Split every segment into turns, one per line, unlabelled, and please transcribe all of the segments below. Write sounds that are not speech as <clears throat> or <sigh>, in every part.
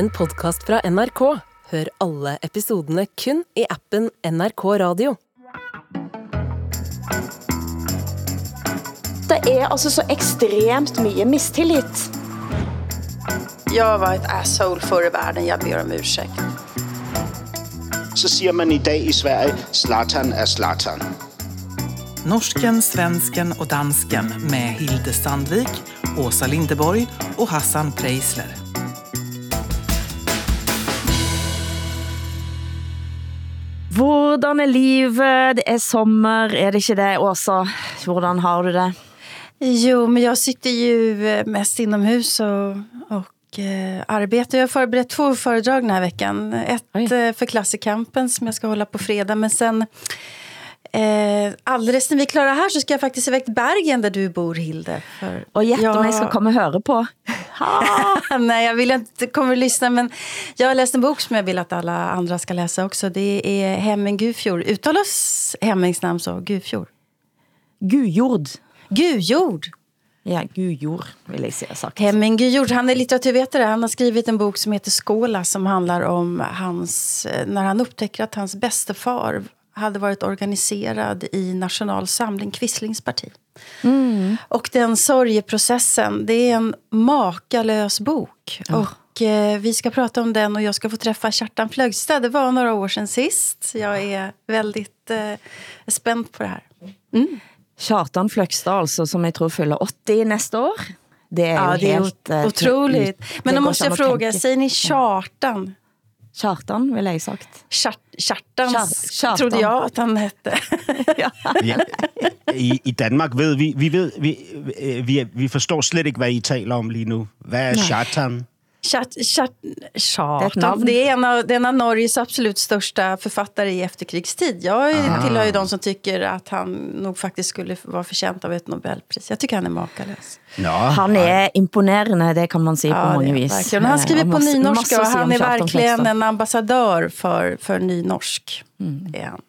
en podkast fra NRK. Hør alle episodene kun i appen NRK Radio.
Det er altså så ekstremt mye mistillit.
Jag var ett asshole förr i världen, jag ber om ursäkt.
Så siger man i dag i Sverige, Zlatan er Zlatan.
Norsken, svensken och dansken med Hilde Sandvik, Åsa Lindeborg och Hassan Preisler.
Hvordan er livet? Det er sommer, er det ikke det, Åsa? Hvordan har du det?
Jo, men jag sitter ju mest inomhus och, och eh, arbetar. Jag har förberett två föredrag den här veckan. Ett
Oj.
eh, för Klassikampen som jag ska hålla på fredag. Men sen eh, alldeles när vi är klara här så ska jag faktiskt iväg till Bergen där du bor, Hilde. För
gjett om jeg skal komme og høre på. <laughs>
Nej, jag vill inte komma och lyssna, men jag har läst en bok som jag vill att alla andra ska läsa också. Det är Hemming Gufjord. Uttalas Hemmings namn så? Gufjord?
Gujord.
Gujord!
Ja, gujord, vil jeg si har sagt.
Hemming Gujord, han är litteraturvetare. Han har skrivit en bok som heter Skåla som handlar om hans, eh, när han upptäcker att hans bäste far hade varit organiserad i National Samling, Quislings parti. Och den sorgeprocessen, det är en makalös bok. Och eh, vi ska prata om den och jag ska få träffa Kjartan Flögstad. Det var några år sedan sist. Jag är väldigt eh, spänd på det här.
Kjartan Fløgstad, altså, som jeg tror fyller 80 næste år. Det er
Ja, det är
helt... eh,
ot- otroligt. Men då måste jag fråga,
tenke.
säger ni Kjartan?
Kjartan, vil jeg sagt.
Kjart, Kjartan
Kjar- Kjartan.
trodde jag att han hette. <laughs>
ja.
Ja, i, I Danmark ved vi, vi, ved, vi, vi, vi forstår slet ikke, hvad I taler om lige nu. Hvad er Zlatan?
Kjart, kjart, Kjartan.
navn.
Det är, en av, det är en av Norges absolut största författare i efterkrigstid. Jag är- tillhör ju de som tycker att han nog faktiskt skulle vara förtjänt av ett Nobelpris. Jag tycker han är makalös.
Nå,
Han er imponerende, det kan man på
Ja,
mange
är
vis.
verkligen. Han skriver på nynorska och han är verkligen en ambassadör för, för nynorsk. Är han.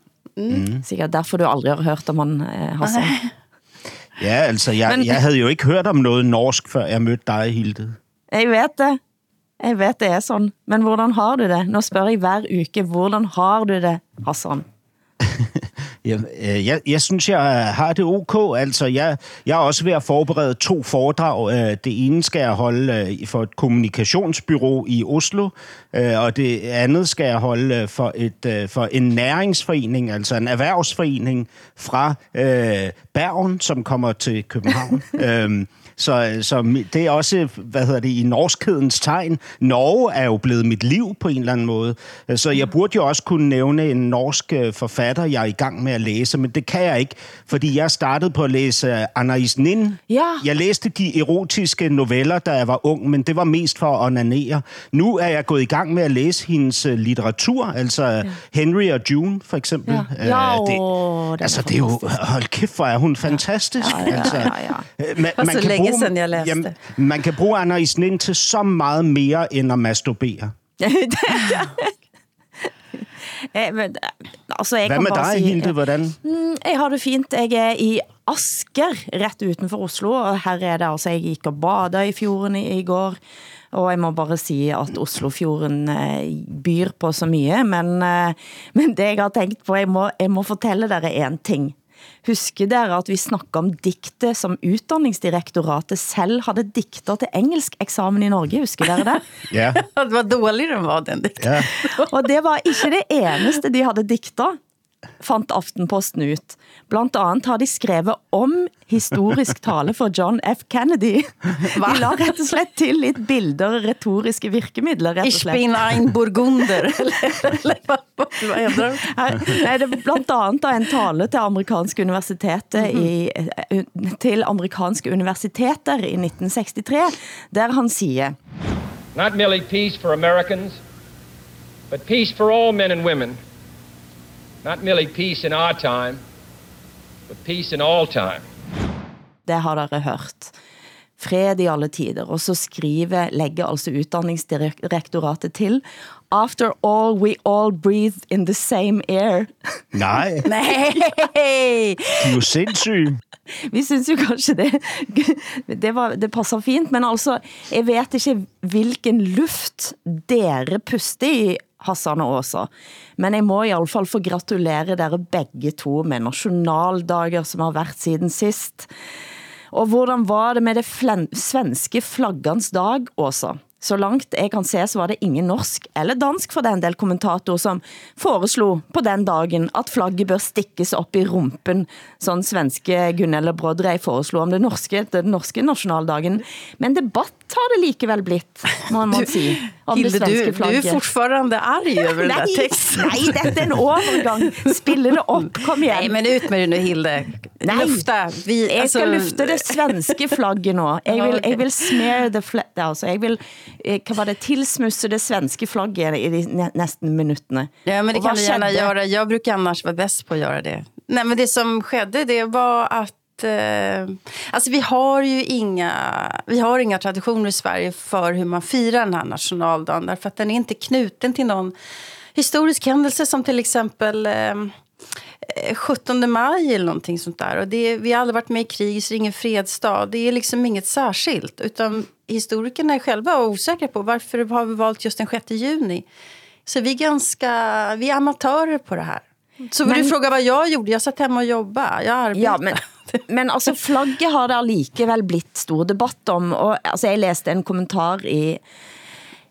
Sikkert derfor du aldrig har hørt om han, eh, Hassan.
ja, altså, jeg,
Men-
jeg havde jo ikke hørt om noget norsk, før jeg mødte dig, Hilde.
Jeg vet det. Jeg vet det er sådan. Men hvordan har du det? Nå spørger jeg hver uke, hvordan har du det, Hassan? <laughs>
Jeg, øh, jeg, jeg synes, jeg har det ok. Altså, jeg, jeg er også ved at forberede to foredrag. Øh, Det ene skal jeg holde øh, for et kommunikationsbyrå i Oslo, øh, og det andet skal jeg holde øh, for, et, øh, for en næringsforening, altså en erhvervsforening fra øh, Bergen, som kommer til København. <laughs> øhm, så, så det er også, hvad hedder det, i norskhedens tegn. Norge er jo blevet mit liv på en eller anden måde. Så jeg burde jo også kunne nævne en norsk øh, forfatter, jeg er i gang med at læse, men det kan jeg ikke, fordi jeg startede på at læse øh, Anais Nin.
Ja.
Jeg læste de erotiske noveller, da jeg var ung, men det var mest for at onanere. Nu er jeg gået i gang med at læse hendes øh, litteratur, altså ja. Henry og June for eksempel.
Ja. Ja,
Øh,
er
altså, det er jo, hold kæft, hvor er hun fantastisk.
Ja, ja,
altså,
ja, ja.
øh, Man,
var så længe siden, jeg læste.
man kan bruge Anna Isnin til så meget mere end at masturbere. <laughs>
Eh, men, eh, altså, jeg
Hvad med dig,
si,
Hilde? Hvordan?
Jeg har det fint. Jeg er i Asker, rett utenfor Oslo, og her er det altså, jeg gik og bada i fjorden i, i går, og jeg må bare si at Oslofjorden eh, byr på så mye, men, eh, men det jeg har tænkt på, jeg må, jeg må fortælle dere en ting. Husker dere at vi snakker om digte som Utdanningsdirektoratet selv havde digter til engelsk eksamen i Norge? Husker dere det? <laughs>
Ja,
Det var dålig den var, den.
ja.
Og det var ikke det eneste de havde digter, fandt Aftenposten ut. Blandt andet har de skrevet om historisk tale for John F. Kennedy. De la rett og slett til lidt bilder og retoriske virkemidler, rett og
Ich
slett.
bin ein Burgunder. <laughs> eller,
nej, det er blandt andet en tale til amerikanske universiteter i, eh, til amerikanske universiteter i 1963, der han siger,
Not merely peace for Americans, but peace for all men and women. Not merely peace in our time, but peace in all time.
det har dere hørt. fred i alle tider. Og så skriver, lægger altså Uddannelsesdirektoratet til, After all, we all breathe in the same air.
Nej, <laughs>
Nej!
de er jo sindssyge.
Vi synes jo kanskje det, det, var, det passer fint, men altså, jeg vet ikke hvilken luft dere puster i, Hassan og Åsa. Men jeg må i alle fall få gratulere dere begge to med nationaldager som har været siden sist. Og hvordan var det med det svenske flaggans dag, Åsa? Så langt jeg kan se, så var det ingen norsk eller dansk for den del kommentator som foreslo på den dagen, at flagget bør stikkes op i rumpen, sådan svenske Gunilla Brodrey foreslo om det norske, den norske nationaldagen. Men debatt har det likevel blitt, må man sige, om
Hilde,
det
du,
svenske
du
flagget.
är fortfarande arg över den där texten.
nej, detta är en overgang. Spille det op, kom igen.
Nej, men ut med det nu, Hilde.
Nej.
Lufta. Vi,
Jeg skal lufte det svenske flagget nå. Jeg vil, jeg vil smear the flag, altså jeg vil, eh, hvad var det, tilsmusse det svenske flagget i de næsten minutterne.
Ja, men det kan vi gärna
skedde?
göra. Jag brukar annars vara bäst på att göra det. Nej, men det som skedde det var att eh, alltså vi har ju inga, vi har inga traditioner i Sverige för hur man firar den här nationaldagen. Därför att den är inte knuten till någon historisk händelse som till exempel eh, 17 maj eller någonting sånt där. Och det, vi har aldrig varit med i krig, så det är ingen fredsdag. Det är liksom inget särskilt. Utan historikerna är själva osäkra på varför har vi valt just den 6 juni. Så vi är ganska, vi är amatörer på det här. Så vill
Men-
du fråga vad jag gjorde? Jag satt hemma och jobbade. Jag arbetade.
Ja, men, <laughs> men altså flagget har det allikevel blitt stor debatt om, og altså, jeg læste en kommentar i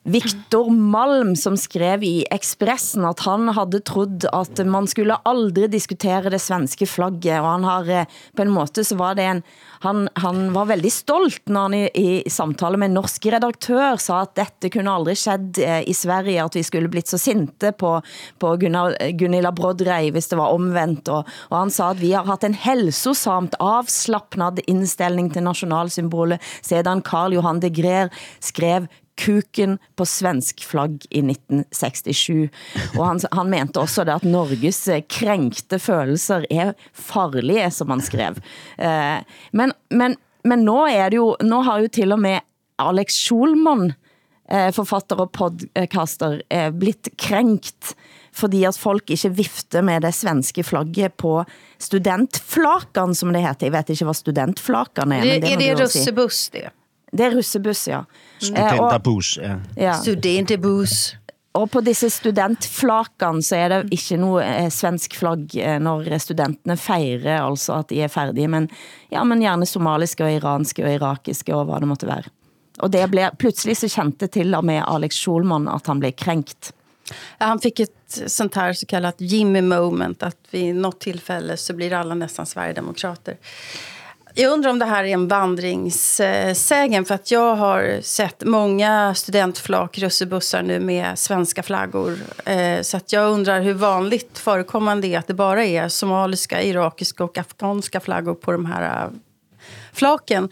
Victor Malm, som skrev i Expressen, at han havde trodd, at man skulle aldrig diskutere det svenske flagget, og han har eh, på en måte, så var det en, han, han var veldig stolt, når han i, i samtale med en norsk redaktør sa, at dette kunne aldrig skjedd eh, i Sverige, at vi skulle blitt så sinte på, på Gunnar, Gunilla Brodrej, hvis det var omvendt, og, og han sa, at vi har haft en helsosamt avslappnad indstilling til nationalsymbolet, sedan Karl Johan de Greer skrev kuken på svensk flagg i 1967. Og han, han mente også det at Norges eh, krænkte følelser er farlige, som han skrev. Eh, men, men, men nå, er det jo, nå har jo til og med Alex Schulman, eh, forfatter og podcaster, eh, blitt krænkt fordi at folk ikke vifter med det svenske flagget på studentflakan, som det heter. Jeg vet ikke, hvad studentflakan er. Men det
är
må
det russebuss det?
Det er russebuss, ja. Eh, og,
Studenterbus, ja.
ja.
Studentebuss.
og på disse studentflakan så er det ikke noe eh, svensk flagg eh, når studentene fejrer altså at de er færdige, men, ja, men gjerne somaliske og iranske og irakiske og hvad det måtte være. Og det blev, pludselig så kjente til og med Alex Schulman at han blev kränkt.
Ja, han fick ett sånt här så kallat Jimmy moment. Att vid något tillfälle så blir alla nästan Sverigedemokrater. Jag undrar om det här är en vandringssägen. För att jag har sett många studentflak, russebussar nu med svenska flaggor. Eh, så att jag undrar hur vanligt förekommande det är att det bara är somaliska, irakiska och afghanska flaggor på de här eh, flaken.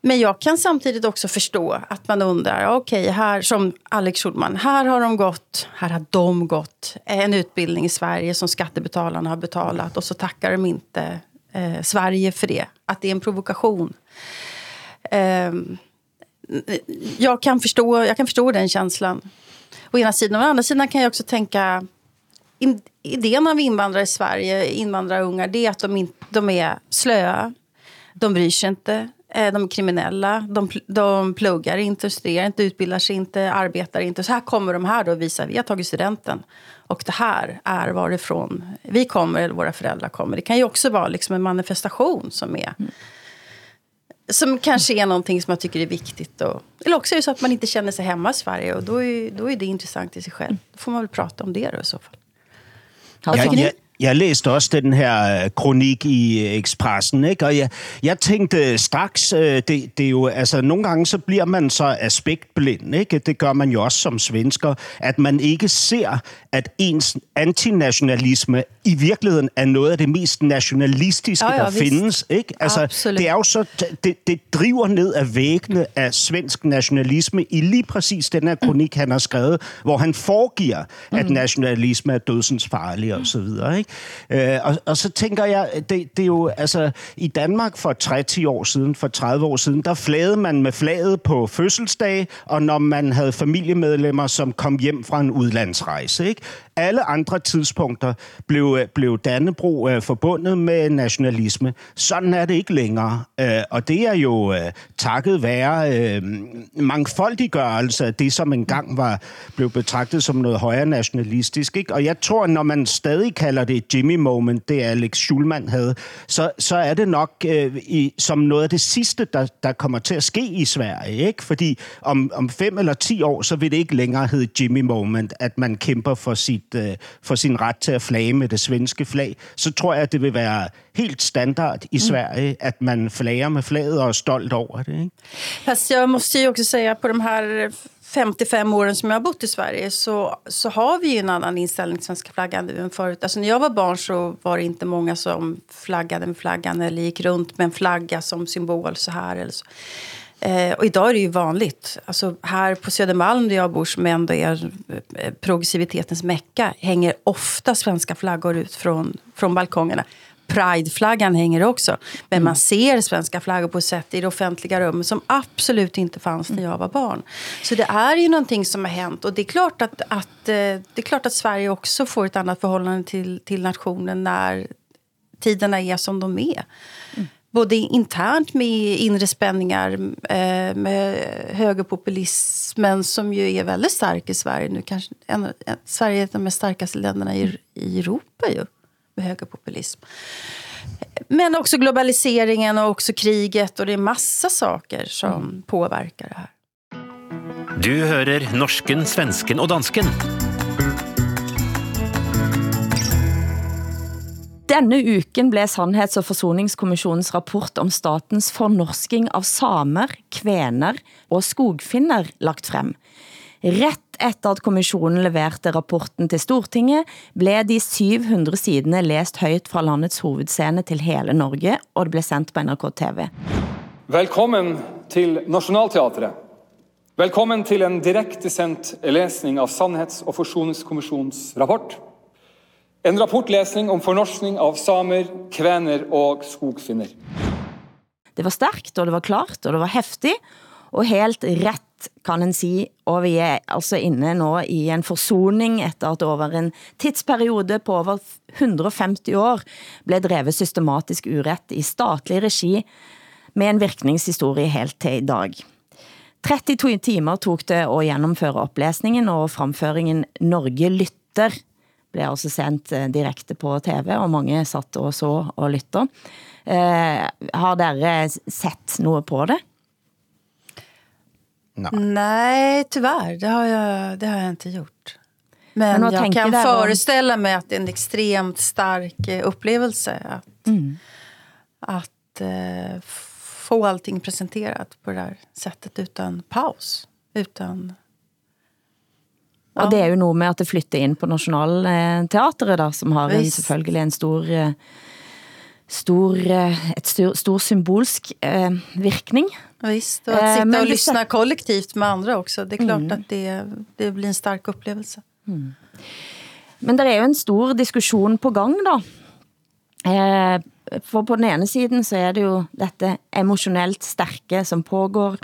Men jag kan samtidigt också förstå att man undrar, okej, här som Alex Schulman, här har de gått, här har de gått en utbildning i Sverige som skattebetalarna har betalat och så tackar de inte eh, Sverige för det. Att det är en provokation. Ehm, jag, kan förstå, jag kan förstå den känslan. Å ena sidan. Å andra sidan kan jag också tänka in, idén av invandrare i Sverige, invandrarungar, det är att de, in, de är slöa. De bryr sig inte. Eh, de är kriminella. De, de pluggar inte, studerar inte, utbildar sig inte, arbetar inte. Så här kommer de här då och visar vi har tagit studenten. Och det här är varifrån vi kommer eller våra föräldrar kommer. Det kan ju också vara liksom en manifestation som är som kanske är någonting som jag tycker är viktigt. Och, eller också är det så att man inte känner sig hemma i Sverige och då är, då är det intressant i sig själv. Då får man väl prata om det då i så fall.
Jeg,
du-
jeg, læste også den her øh, kronik i øh, Expressen, ikke? og jeg, jeg tænkte straks, øh, det, det er jo, altså nogle gange så bliver man så aspektblind, ikke? det gør man jo også som svensker, at man ikke ser, at ens antinationalisme i virkeligheden er noget af det mest nationalistiske,
Ja, ja,
der
vist.
findes. Ikke? Altså,
Absolut.
det er jo så, det, det driver ned af væggene af svensk nationalisme i lige præcis den her kronik, han har skrevet, hvor han foregiver, at nationalisme er dødsens farlig og så videre. Ikke? Øh, og, og så tænker jeg, det, det er jo, altså, i Danmark for 30 år siden, for 30 år siden, der flagede man med flaget på fødselsdag, og når man havde familiemedlemmer, som kom hjem fra en udlandsrejse, ikke? alle andre tidspunkter blev, øh, blev Dannebro øh, forbundet med nationalisme. Sådan er det ikke længere. Øh, og det er jo øh, takket være øh, mangfoldiggørelse af det, som engang var blev betragtet som noget højere nationalistisk. Ikke? Og jeg tror, når man stadig kalder det Jimmy Moment, det Alex Schulman havde, så, så er det nok øh, i, som noget af det sidste, der, der kommer til at ske i Sverige. Ikke? Fordi om, om fem eller ti år, så vil det ikke længere hedde Jimmy Moment, at man kæmper for sit øh, for sin ret til at flage med det svenske flag, så tror jeg, at det vil være helt standard i mm. Sverige, att man flager med flaget och är stolt över det. Ikke?
Fast jag måste ju också säga på de här 55 åren som jag har bott i Sverige så, så har vi ju en annan inställning till svenska flaggan nu än förut. Alltså när jag var barn så var det inte många som flaggade med flaggan eller gick runt med en flagga som symbol så här eller så. Eh, och idag är det ju vanligt. Alltså här på Södermalm där jag bor, som ändå är eh, progressivitetens mecka, hänger ofta svenska flaggor ut från, från balkongerna. Prideflaggan hänger också. Men mm. man ser svenska flaggor på sätt i det offentliga rummet som absolut inte fanns när jag var barn. Så det är ju någonting som har hänt. Och det är klart att, att, eh, det är klart att Sverige också får ett annat förhållande till, till nationen när tiderna är som de är. Mm både internt med inre spänningar eh, med högerpopulismen som ju är väldigt stark i Sverige nu. Kanske en, en, Sverige är ett av de mest starkaste länderna i, i Europa ju, högerpopulism. Men också globaliseringen och också kriget och det är massa saker som mm. påverkar det här.
Du hører norsken, svensken og dansken.
Denne uken blev Sandhets- og Forsoningskommissionens rapport om statens fornorsking av samer, kvener og skogfinner lagt frem. Rett efter at kommissionen leverte rapporten til Stortinget, blev de 700 sidene læst højt fra landets hovedscene til hele Norge, og det blev sendt på NRK TV.
Velkommen til Nationalteatret. Velkommen til en direkte sendt læsning av Sandhets- og Forsoningskommissionens rapport. En rapportläsning om fornorskning av samer, kvener og skogfinner.
Det var stærkt, og det var klart, og det var hæftig, og helt rätt kan en si, og vi er altså inne nå i en forsoning efter at over en tidsperiode på over 150 år blev drevet systematisk urett i statlig regi med en virkningshistorie helt til i dag. 32 timer tog det at gennemføre oplæsningen og fremføringen Norge lytter blev også altså sendt eh, direkte på TV, og mange satt og så og lytter. Eh, har dere sett noget på det?
Nej. Nej, tyvärr. Det har, jag, det har jag inte gjort. Men, Men jag kan föreställa mig att det är en extremt stark eh, upplevelse att, mm. att uh, få allting presenterat på det här sättet utan paus. Utan
Og det er jo noget med at det flytter ind på Nationalteatret, da, som har en, selvfølgelig en stor, eh, stor, eh, et stor, stor symbolsk eh, virkning.
Visst, och att sitta och lyssna kollektivt med andra också. Det är klart mm. att det, det blir en stark upplevelse. Mm.
Men det er jo en stor diskussion på gang da. Eh, for på den ene siden så er det jo dette emotionelt stærke som pågår,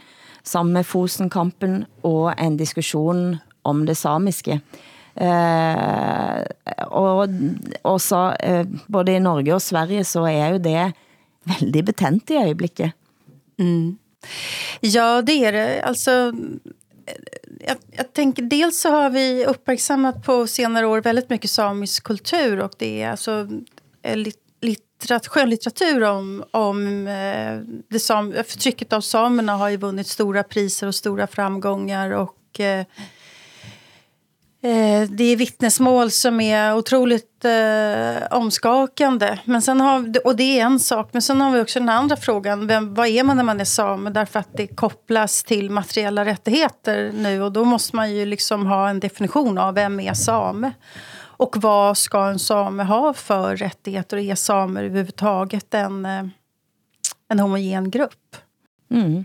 sammen med Fosenkampen og en diskussion om det samiske. Eh, og også eh, både i Norge og Sverige så er jo det väldigt betent i øjeblikket.
Mm. Ja, det är det. Alltså, jag, jag tänker, dels så har vi uppmärksammat på senare år väldigt mycket samisk kultur och det är alltså eh, litterat, skönlitteratur om, om eh, det sam, förtrycket av samerna har ju vunnit stora priser och stora framgångar och eh, Eh, det är vittnesmål som är otroligt eh, omskakande. Men sen har, och det är en sak. Men sen har vi också den andra frågan. Vem, vad är man när man är same? Därför att det kopplas till materiella rättigheter nu. Och då måste man ju liksom ha en definition av vem är same. Och vad ska en same ha för rättigheter? Och är samer överhuvudtaget en, eh, en homogen grupp?
Mm.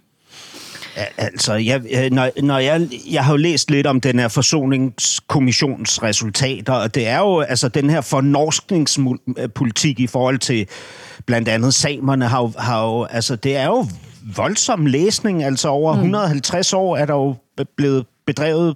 Altså, jeg, øh, når, når jeg, jeg har jo læst lidt om den her forsoningskommissions resultater, og det er jo altså den her fornorskningspolitik i forhold til blandt andet samerne, har jo, har jo, altså det er jo voldsom læsning, altså over mm. 150 år er der jo blevet bedrevet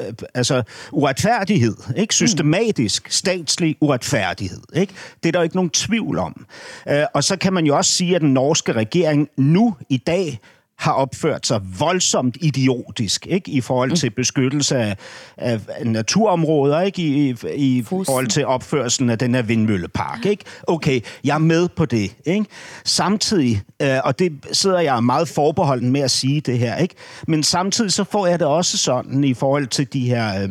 øh, altså uretfærdighed, ikke systematisk statslig uretfærdighed, ikke? Det er der jo ikke nogen tvivl om. Øh, og så kan man jo også sige at den norske regering nu i dag har opført sig voldsomt idiotisk ikke? i forhold til beskyttelse af, af naturområder, ikke? I, i, i forhold til opførelsen af den her vindmøllepark. Ikke? Okay, jeg er med på det. Ikke? Samtidig, øh, og det sidder jeg meget forbeholden med at sige det her, ikke? men samtidig så får jeg det også sådan i forhold til de her... Øh,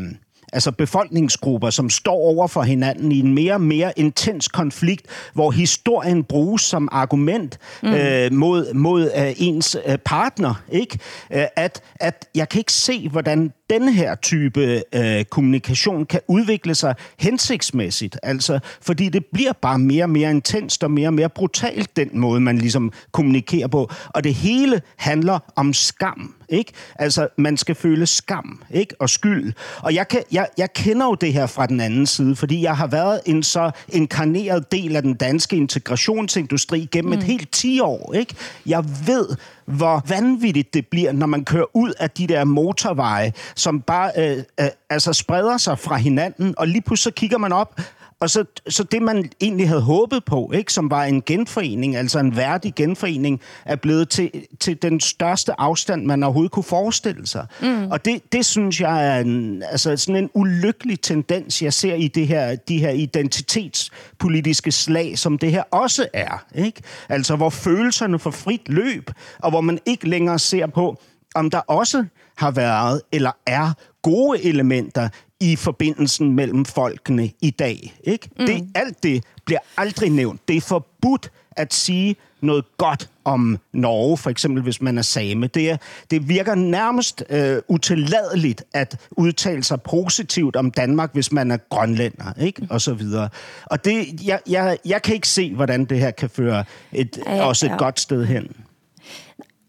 altså befolkningsgrupper, som står over for hinanden i en mere og mere intens konflikt, hvor historien bruges som argument mm. øh, mod, mod øh, ens øh, partner. Ikke? Øh, at, at jeg kan ikke se, hvordan denne her type øh, kommunikation kan udvikle sig hensigtsmæssigt. Altså, fordi det bliver bare mere og mere intenst og mere og mere brutalt, den måde, man ligesom kommunikerer på. Og det hele handler om skam. Ikke? Altså, man skal føle skam ikke? og skyld. Og jeg, kan, jeg, jeg kender jo det her fra den anden side, fordi jeg har været en så inkarneret del af den danske integrationsindustri gennem mm. et helt 10 år. Ikke? Jeg ved, hvor vanvittigt det bliver, når man kører ud af de der motorveje, som bare øh, øh, altså spreder sig fra hinanden, og lige pludselig så kigger man op, og så, så det, man egentlig havde håbet på, ikke, som var en genforening, altså en værdig genforening, er blevet til, til den største afstand, man overhovedet kunne forestille sig. Mm. Og det, det synes jeg er en, altså sådan en ulykkelig tendens, jeg ser i det her, de her identitetspolitiske slag, som det her også er. Ikke? Altså hvor følelserne får frit løb, og hvor man ikke længere ser på, om der også har været eller er gode elementer i forbindelsen mellem folkene i dag. Ikke? Mm. Det, alt det bliver aldrig nævnt. Det er forbudt at sige noget godt om Norge, for eksempel hvis man er same. Det, er, det virker nærmest øh, utilladeligt at udtale sig positivt om Danmark, hvis man er grønlænder, ikke? Og så videre. Og det, jeg, jeg, jeg kan ikke se, hvordan det her kan føre et, også et godt sted hen.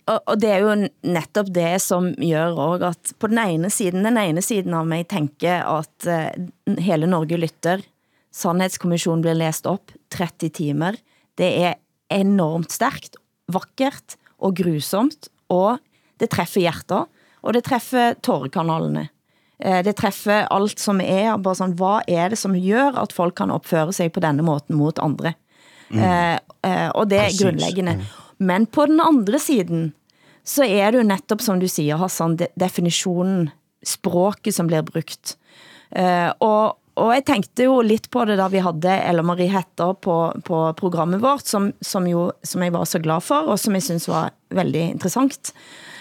Og, og det er jo netop det som gør også at på den ene siden, den ene siden av mig tænker at uh, hele Norge lytter, Sandhedskommissionen bliver læst op 30 timer, det er enormt stærkt, vakkert og grusomt, og det træffer hjerter, og det træffer tårekanalene. Uh, det træffer alt som er, bare sådan, hvad er det som gør at folk kan opføre sig på denne måten mot andre? Mm. Uh, uh, og det er grundlæggende. Mm. Men på den andre siden, så er det jo netop, som du siger, Hassan, de definitionen, språket som bliver brugt. Uh, og, og jeg tænkte jo lidt på det, da vi havde Ella Marie Hetta på, på programmet vårt, som, som, jo, som jeg var så glad for, og som jeg synes var veldig interessant.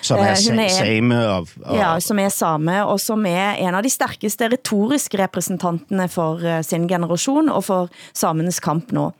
Som er, uh, er same og, og...
Ja, som er same, og som er en av de stærkeste retoriske repræsentanterne for uh, sin generation, og for samenes kamp nå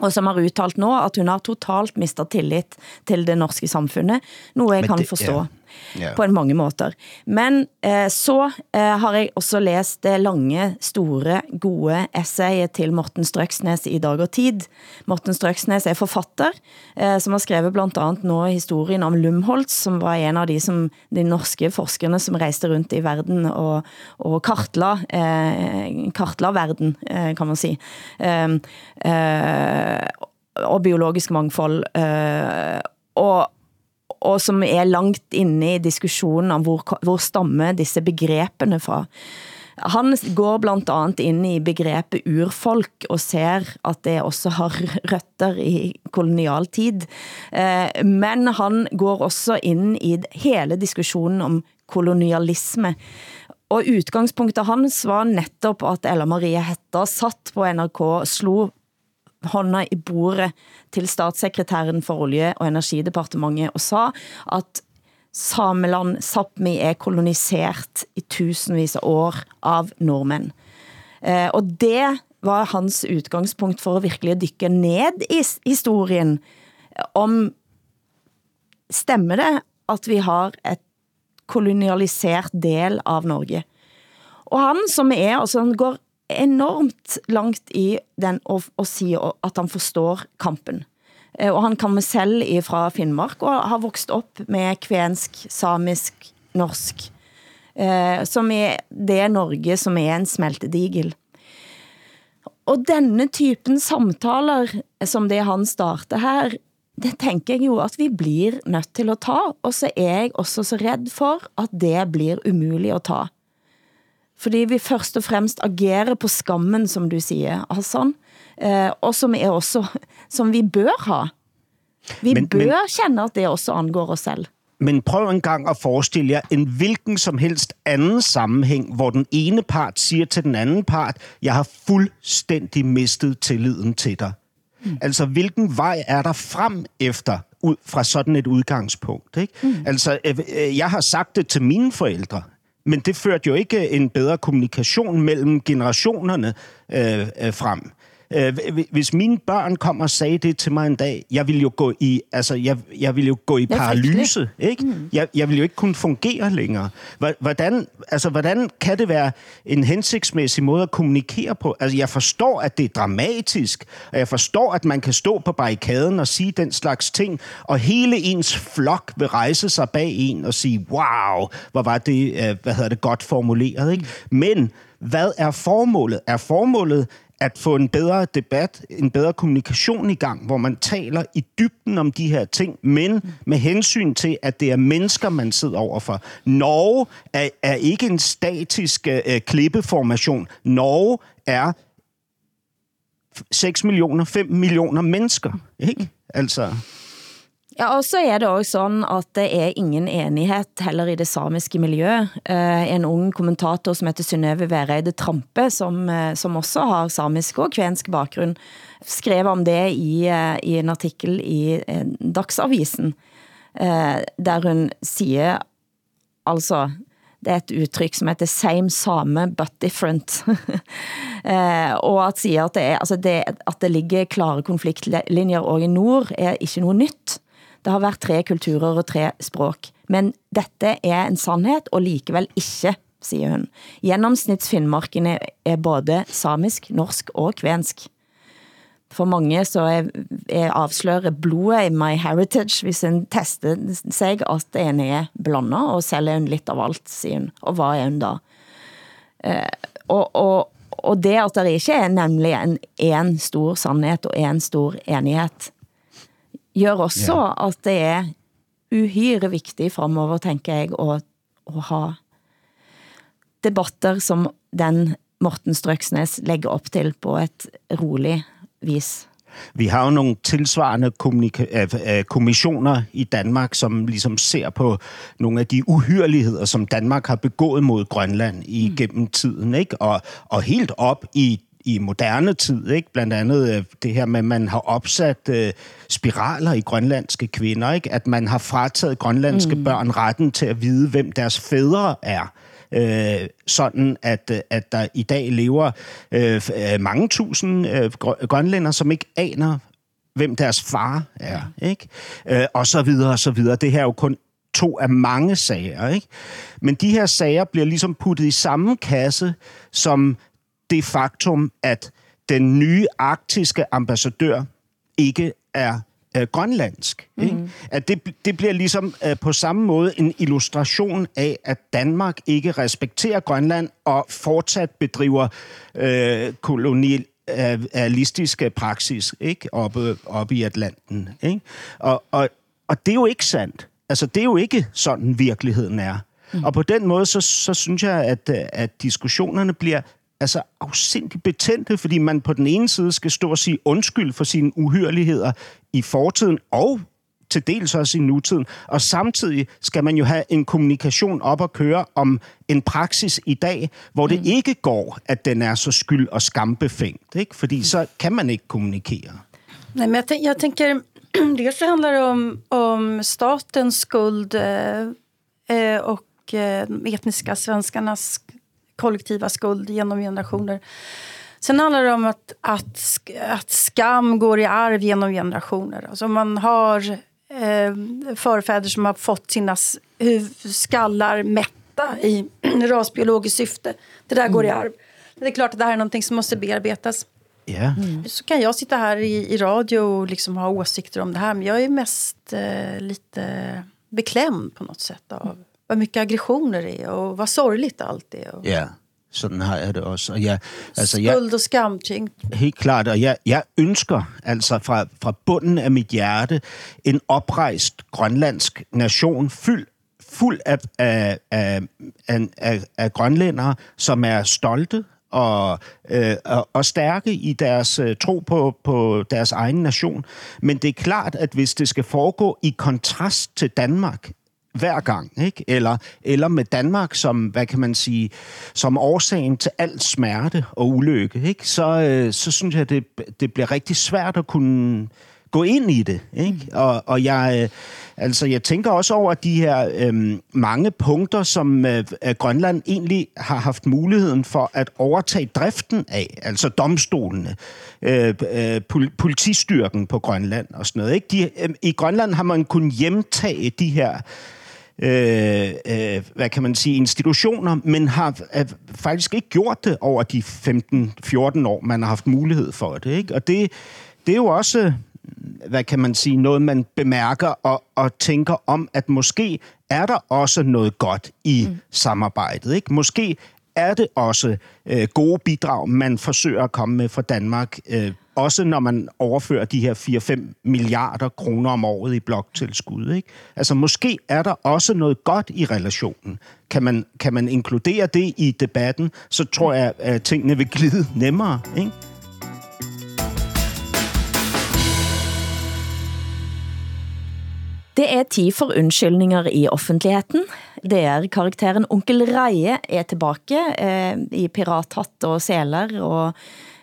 og som har uttalt nå, at hun har totalt mistet tillit til det norske samfundet, noget jeg kan forstå. Ja yeah. på en mange måter. Men eh, så eh, har jeg også læst det eh, lange, store, gode essayet til Morten Strøksnes i Dag og Tid. Morten Strøksnes er forfatter, eh, som har skrevet blandt andet nå historien om Lumholtz, som var en av de, som, de norske forskerne som rejste rundt i verden og, og kartla, eh, kartla verden, eh, kan man si. Eh, eh, og biologisk mangfold. Eh, og og som er langt inne i diskussionen om hvor, hvor stammer disse begrepene fra. Han går blandt andet ind i begrebet urfolk og ser at det også har røtter i kolonialtid. Eh, men han går også ind i hele diskussionen om kolonialisme. Og utgangspunktet hans var netop at Ella Marie Hetta satt på NRK slog hånda i bordet til statssekretæren for Olje- og Energidepartementet og sa, at Sameland, Sápmi er kolonisert i tusindvis av år av nordmænd. Eh, og det var hans udgangspunkt for at virkelig dykke ned i historien om stemmer det at vi har et kolonialisert del av Norge. Og han som er, altså han går enormt langt i den å, å si at han forstår kampen. Eh, og han kommer selv fra Finnmark og har vokst opp med kvensk, samisk, norsk, eh, som er det Norge som er en smeltedigel. Og denne typen samtaler, som det han starter her, det tænker jeg jo, at vi blir nødt til at ta, og så er jeg også så redd for, at det blir umuligt at ta. Fordi vi først og fremmest agerer på skammen, som du siger, Hassan, eh, og som er også, som vi bør ha. Vi men, bør men, kende, at det også angår os selv.
Men prøv en gang at forestille jer en hvilken som helst anden sammenhæng, hvor den ene part siger til den anden part, jeg har fuldstændig mistet tilliden til dig. Mm. Altså, hvilken vej er der frem efter ud fra sådan et udgangspunkt? Ikke? Mm. Altså, øh, øh, jeg har sagt det til mine forældre, men det førte jo ikke en bedre kommunikation mellem generationerne øh, øh, frem. Øh, hvis mine børn kom og sagde det til mig en dag, jeg ville jo gå i, altså, jeg, jeg ville jo gå i paralyse, ikke? Mm. Jeg, jeg ville jo ikke kunne fungere længere. Hvordan, altså, hvordan kan det være en hensigtsmæssig måde at kommunikere på? Altså, jeg forstår, at det er dramatisk, og jeg forstår, at man kan stå på barrikaden og sige den slags ting, og hele ens flok vil rejse sig bag en og sige, wow, hvor var det, øh, hvad hedder det, godt formuleret, ikke? Men hvad er formålet? Er formålet, at få en bedre debat, en bedre kommunikation i gang, hvor man taler i dybden om de her ting, men med hensyn til, at det er mennesker, man sidder overfor. Norge er, er ikke en statisk øh, øh klippeformation. Norge er 6 millioner, 5 millioner mennesker. Ikke? Altså...
Ja, og så er det også sådan, at det er ingen enighed heller i det samiske miljø. Eh, en ung kommentator som heter Synnøve Vereide Trampe, som, eh, som også har samisk og kvensk bakgrund, skrev om det i, eh, i en artikel i Dagsavisen, der hun siger, altså, det er et udtryk som heter same same but different. <laughs> eh, og at siger at det, er, altså det, at det ligger klare konfliktlinjer også i nord er ikke noget nyt. Det har været tre kulturer og tre språk. Men dette er en sandhed, og likevel ikke, siger hun. Gennemsnitsfinnmarken er både samisk, norsk og kvensk. For mange så er, er avslører blodet i My Heritage, hvis en tester sig, at en er blandet, og selv er hun lidt av alt, siger hun. Og hvad er hun da? Eh, og, og, og det at der ikke er nemlig en, en stor sandhed og en stor enighed, gør også, ja. at det er uhyre vigtigt fremover, tænker jeg, at, at ha debatter, som den Morten Strøksnes lægger op til på et roligt vis.
Vi har jo nogle tilsvarende kommissioner i Danmark, som ligesom ser på nogle af de uhyreligheder, som Danmark har begået mod Grønland igennem tiden, ikke? Og, og helt op i i moderne tid, ikke? Blandt andet øh, det her med, at man har opsat øh, spiraler i grønlandske kvinder, ikke? At man har frataget grønlandske mm. børn retten til at vide, hvem deres fædre er. Øh, sådan at, øh, at der i dag lever øh, øh, mange tusind øh, grønlænder, som ikke aner, hvem deres far er, ikke? Øh, og så videre og så videre. Det her er jo kun to af mange sager, ikke? Men de her sager bliver ligesom puttet i samme kasse som det faktum, at den nye arktiske ambassadør ikke er øh, grønlandsk. Mm. Ikke? At det, det bliver ligesom øh, på samme måde en illustration af, at Danmark ikke respekterer Grønland og fortsat bedriver øh, kolonialistiske praksis ikke? Oppe, oppe i Atlanten. Ikke? Og, og, og det er jo ikke sandt. Altså, det er jo ikke sådan, virkeligheden er. Mm. Og på den måde, så, så synes jeg, at, at diskussionerne bliver altså afsindigt betændte, fordi man på den ene side skal stå og sige undskyld for sine uhyreligheder i fortiden og til dels også i nutiden. Og samtidig skal man jo have en kommunikation op og køre om en praksis i dag, hvor det mm. ikke går, at den er så skyld- og skambefængt. Ikke? Fordi så kan man ikke kommunikere.
Nej, men jag, jag tänker, dels det handlar om, om statens skuld eh, och eh, etniska svenskarnas kollektiva skuld genom generationer. Sen handlar det om att, att, att skam går i arv genom generationer. Alltså man har eh, förfäder som har fått sina skallar mätta i <clears throat> rasbiologiskt syfte. Det där går i mm. arv. Det är klart att det här är någonting som måste bearbetas.
Ja.
Så kan jag sitta här i, i radio och liksom ha åsikter om det här. Men jag är mest eh, lite beklämd på något sätt av vad mycket aggressioner det är och vad sorgligt allt är. Och
Ja, sådan har jeg det også. Og jeg, altså, jeg,
Skuld och skamtyngt.
Helt klart, og jeg, jeg ønsker altså fra, fra bunden af mit hjerte en oprejst grønlandsk nation, fyld, fuld af, af, af, af, af grønlændere, som er stolte og, øh, og, og stærke i deres øh, tro på, på deres egen nation. Men det er klart, at hvis det skal foregå i kontrast til Danmark, hver gang, ikke? Eller, eller med Danmark som, hvad kan man sige, som årsagen til al smerte og ulykke, ikke? Så, øh, så synes jeg, det, det bliver rigtig svært at kunne gå ind i det. Ikke? Og, og jeg, øh, altså, jeg tænker også over de her øh, mange punkter, som øh, Grønland egentlig har haft muligheden for at overtage driften af, altså domstolene, øh, øh, pol- politistyrken på Grønland og sådan noget. Ikke? De, øh, I Grønland har man kunnet hjemtage de her øh, øh, hvad kan man sige, institutioner, men har øh, faktisk ikke gjort det over de 15-14 år, man har haft mulighed for det. Ikke? Og det, det er jo også, hvad kan man sige, noget man bemærker og, og tænker om, at måske er der også noget godt i mm. samarbejdet. Ikke? Måske er det også øh, gode bidrag, man forsøger at komme med fra Danmark, øh, også når man overfører de her 4-5 milliarder kroner om året i bloktilskud. Ikke? Altså måske er der også noget godt i relationen. Kan man, kan man inkludere det i debatten, så tror jeg, at tingene vil glide nemmere. Ikke?
Det er tid for undskyldninger i offentligheden. Det er karakteren Onkel Reie er tilbage eh, i pirathatt og seler og